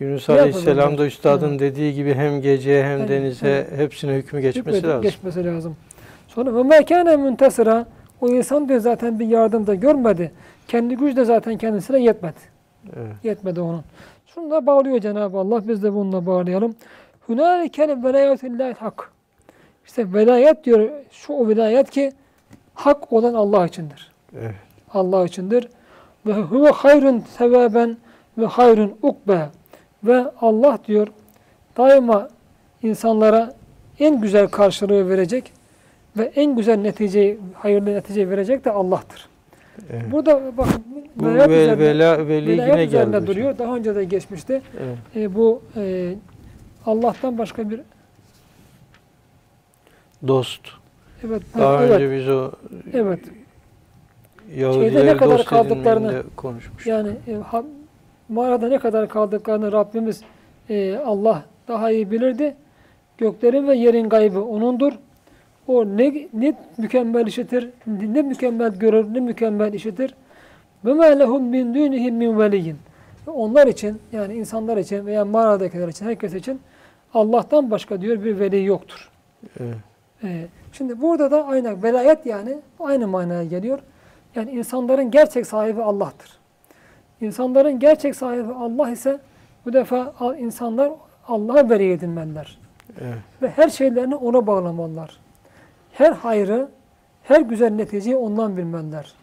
Yunus Ne Aleyhisselam da üstadın dediği gibi hem geceye hem Evet, denize hepsine hükmü geçmesi Hükmedip lazım. Geçmesi lazım. Sonra ve mekâne müntasıra o insan diyor zaten bir yardım da görmedi. Kendi gücü de zaten kendisine yetmedi. Evet. Yetmedi onun. Şunu da bağlıyor Cenab-ı Allah. Biz de bununla bağlayalım. Hünâlikel velayetillâhi hak. İşte velayet diyor. Şu o velayet ki hak olan Allah içindir. Evet. Allah içindir. Ve huve hayrun sevaben ve hayrun ukbe. Ve Allah diyor daima insanlara en güzel karşılığı verecek ve en güzel neticeyi, hayırlı neticeyi verecek de Allah'tır. Evet. Burada bakın Bu velayet ve, üzerinde- vela, veli Velayet yine üzerinde geldi. duruyor. Daha önce de geçmişti. Evet. E, bu e, Allah'tan başka bir Dost. evet Daha evet önce biz o evet Yahudileri ne kadar dost kaldıklarını- konuşmuştuk. yani e, ha- mağarada ne kadar kaldıklarını Rabbimiz e, Allah daha iyi bilirdi. Göklerin ve yerin gaybı O'nundur. O ne, ne mükemmel işitir, ne mükemmel görür, ne mükemmel işitir. Ve mâ lehum min dûnihim min veliyyin. Onlar için yani insanlar için veya mağaradakiler için herkes için Allah'tan başka diyor bir veli yoktur. Evet. Ee, şimdi burada da aynı velayet yani aynı manaya geliyor. Yani insanların gerçek sahibi Allah'tır. İnsanların gerçek sahibi Allah ise bu defa insanlar Allah'a veli edinmeliler. Evet. Ve her şeylerini ona bağlamalılar. Her hayrı, her güzel neticeyi ondan bilmeliler.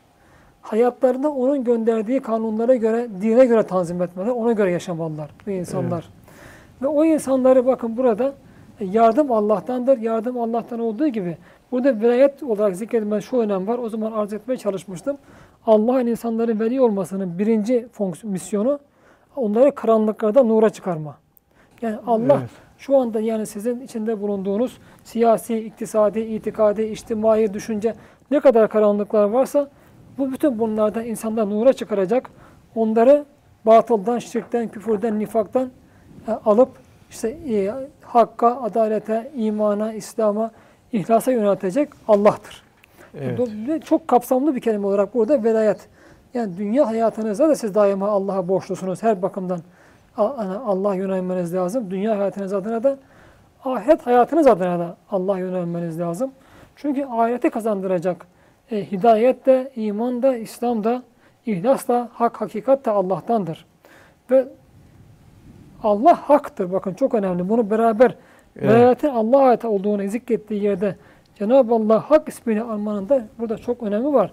Hayatlarını onun gönderdiği kanunlara göre, dine göre tanzim etmeliler. Ona göre yaşamalılar bu insanlar. Ve o insanları bakın burada e, yardım Allah'tandır. Yardım Allah'tan olduğu gibi burada velayet olarak zikredilmen şu önem var. O zaman arz etmeye çalışmıştım. Allah'ın insanların veli olmasının birinci fonksiyon, misyonu onları karanlıklardan nura çıkarma. Yani Allah Evet. Şu anda yani sizin içinde bulunduğunuz siyasi, iktisadi, itikadi, içtimai düşünce ne kadar karanlıklar varsa bu bütün bunlardan insanlar nura çıkaracak. Onları batıldan, şirkten, küfürden, nifaktan e, alıp işte e, hakka, adalete, imana, İslam'a, ihlasa yöneltecek Allah'tır. Evet. Çok kapsamlı bir kelime olarak burada velayet. Yani dünya hayatınızda da siz daima Allah'a borçlusunuz her bakımdan. Allah yönelmeniz lazım. Dünya hayatınız adına da ahiret hayatınız adına da Allah yönelmeniz lazım. Çünkü ahireti kazandıracak e, hidayet de, iman da, İslam da, ihlas da, hak, hakikat da Allah'tandır. Ve Allah haktır. Bakın çok önemli. Bunu beraber Evet. velayetin Allah'a ait olduğunu zikrettiği yerde Cenab-ı Allah hak ismini almanın da burada çok önemi var.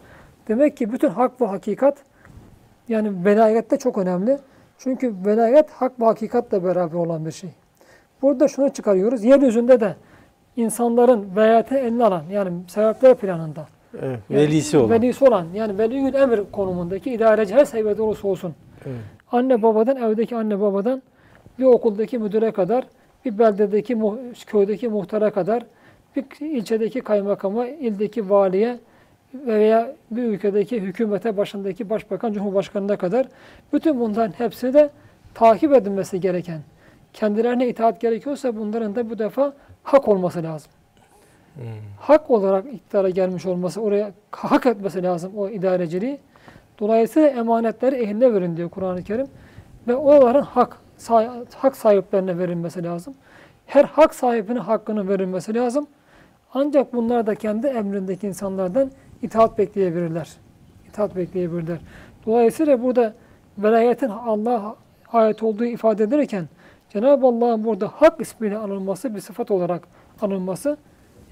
Demek ki bütün hak ve hakikat yani velayette çok önemli. Çünkü velayet hak ve hakikatle beraber olan bir şey. Burada şunu çıkarıyoruz. Yeryüzünde de insanların velayeti eline alan yani sebepler planında Evet. yani Velisi olan. velisi olan yani veliyül emir konumundaki idareci her seviyede olursa olsun Evet. anne babadan, evdeki anne babadan bir okuldaki müdüre kadar, bir beldedeki, köydeki muhtara kadar, bir ilçedeki kaymakama, ildeki valiye veya bir ülkedeki hükümete başındaki başbakan, cumhurbaşkanına kadar bütün bunların hepsi de takip edilmesi gereken, kendilerine itaat gerekiyorsa bunların da bu defa hak olması lazım. Hmm. Hak olarak iktidara gelmiş olması, oraya hak etmesi lazım o idareciliği. Dolayısıyla emanetleri ehline verin diyor Kur'an-ı Kerim. Ve oraların hak, hak sahiplerine verilmesi lazım. Her hak sahibine hakkını verilmesi lazım. Ancak bunlar da kendi emrindeki insanlardan itaat bekleyebilirler. İtaat bekleyebilirler. Dolayısıyla burada velayetin Allah'a ait olduğu ifade edilirken Cenab-ı Allah'ın burada hak ismiyle anılması, bir sıfat olarak anılması,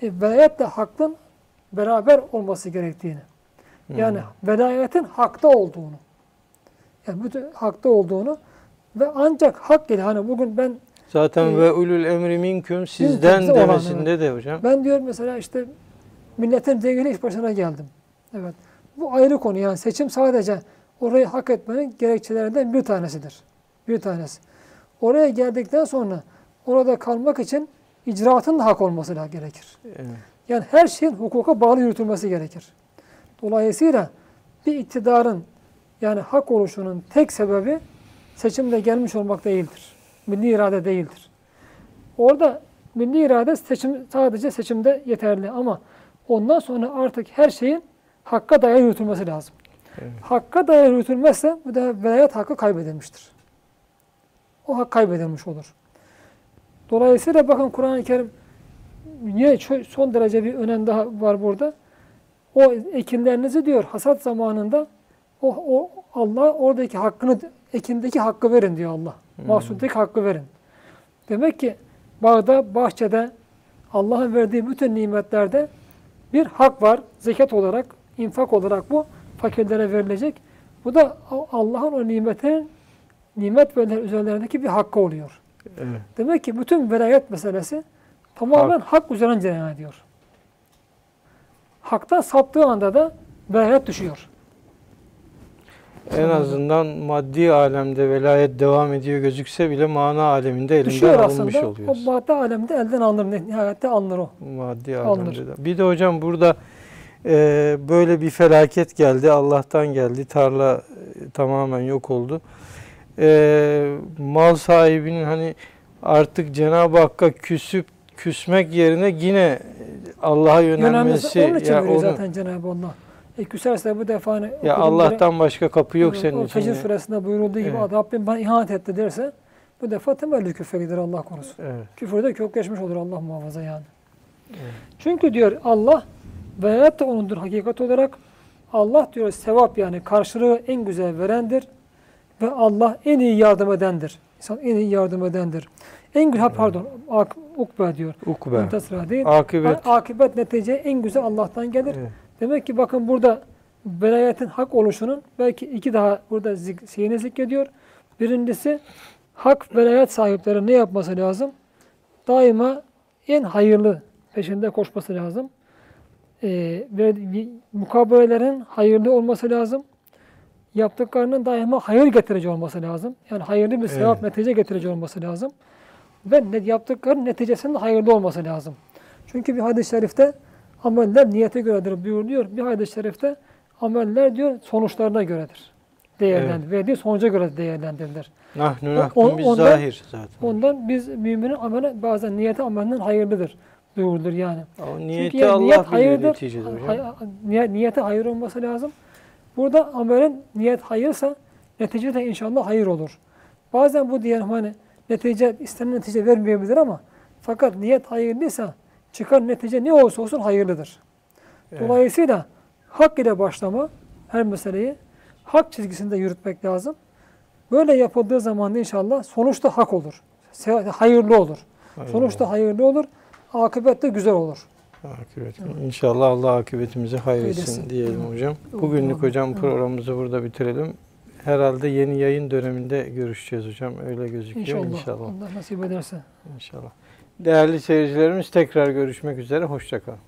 e, velayetle hakkın beraber olması gerektiğini. Yani velayetin hakta olduğunu. Yani bütün hakta olduğunu ve ancak hak ile hani bugün ben Zaten Ee, ve ulul emri minküm sizden olan, demesinde de hocam. ben diyorum mesela işte milletin zengini iş başına geldim. Evet. Bu ayrı konu yani seçim sadece orayı hak etmenin gerekçelerinden bir tanesidir. Bir tanesi. Oraya geldikten sonra orada kalmak için icraatın da hak olması gerekir. Evet. Yani her şeyin hukuka bağlı yürütülmesi gerekir. Dolayısıyla bir iktidarın yani hak oluşunun tek sebebi seçimle gelmiş olmak değildir. Milli irade değildir. Orada milli irade seçim sadece seçimde yeterli ama ondan sonra artık her şeyin hakka dayalı yürütülmesi lazım. Evet. Hakka dayalı yürütülmezse bu da velayet hakkı kaybedilmiştir. O hak kaybedilmiş olur. Dolayısıyla bakın Kur'an-ı Kerim yine son derece bir önem daha var burada. O ekinlerinizi diyor hasat zamanında o, o Allah oradaki hakkını ekindeki hakkı verin diyor Allah. Mahsuldeki hakkı verin. Demek ki bağda, bahçede Allah'ın verdiği bütün nimetlerde bir hak var. Zekat olarak, infak olarak bu fakirlere verilecek. Bu da Allah'ın o nimetinin nimet verilen üzerlerindeki bir hakkı oluyor. Evet. Demek ki bütün velayet meselesi tamamen hak, üzerine cereyan ediyor. Haktan saptığı anda da velayet düşüyor. En azından maddi alemde velayet devam ediyor gözükse bile mana aleminde elinden düşüyor alınmış aslında. O madde alemde elden alınır. Nihayette alınır o. Maddi alınır. alemde de. Bir de hocam burada e, böyle bir felaket geldi. Allah'tan geldi. Tarla e, tamamen yok oldu. E, mal sahibinin hani artık Cenab-ı Hakk'a küsüp küsmek yerine yine Allah'a yönelmesi Yönelmesi onun için ya, veriyor onu- zaten Cenab-ı Allah. E küserse bu defa hani ya Allah'tan başka kapı yok biri, senin o için. Fecir suresinde buyurulduğu gibi Evet. Rabbim bana ihanet etti derse bu defa temelli küfre gider Allah korusun. Evet. Küfürde kökleşmiş olur Allah muhafaza yani. Evet. Çünkü diyor Allah veyahut da onundur hakikat olarak Allah diyor sevap yani karşılığı en güzel verendir ve Allah en iyi yardım edendir. İnsan en iyi yardım edendir. En güzel pardon ak, ukbe diyor. Ukbe. Muntasıra değil. Akıbet. A- Akıbet netice en güzel Allah'tan gelir. Evet. Demek ki bakın burada velayetin hak oluşunun belki iki daha burada zik, şeyini zikrediyor. Birincisi hak velayet sahipleri ne yapması lazım? Daima en hayırlı peşinde koşması lazım. Ee, ve mukabelelerin hayırlı olması lazım. Yaptıklarının daima hayır getirici olması lazım. Yani hayırlı bir sevap Evet. netice getirici olması lazım. Ve ne, yaptıkların neticesinin hayırlı olması lazım. Çünkü bir hadis-i şerifte ameller niyete göredir buyuruyor. Bir hadis-i şerifte ameller diyor sonuçlarına göredir. Değerlendir. Verdiği sonuca göre değerlendirilir. Nahnu nahkum biz ondan- zahir zaten. Ondan biz müminin ameli bazen niyeti amelinden hayırlıdır buyurulur yani. O Çünkü niyeti yani Allah niyet hayırdır. neticede. Hay- niye- niyete hayır olması lazım. Burada amelin niyet hayırsa netice de inşallah hayır olur. Bazen bu diyelim hani netice istenen netice vermeyebilir ama fakat niyet hayırlıysa çıkan netice ne olursa olsun hayırlıdır. Evet. Dolayısıyla hak ile başlama her meseleyi hak çizgisinde yürütmek lazım. Böyle yapıldığı zaman inşallah sonuçta hak olur. Hayırlı olur. Hayırlı Sonuçta hayırlı olur. Akıbet de güzel olur. Akıbet. İnşallah Allah akıbetimizi hayretsin diyelim Evet. hocam. Bugünlük hocam Evet. programımızı burada bitirelim. Herhalde yeni yayın döneminde görüşeceğiz hocam. Öyle gözüküyor İnşallah. inşallah. Allah nasip ederse. İnşallah. Değerli seyircilerimiz tekrar görüşmek üzere. Hoşçakalın.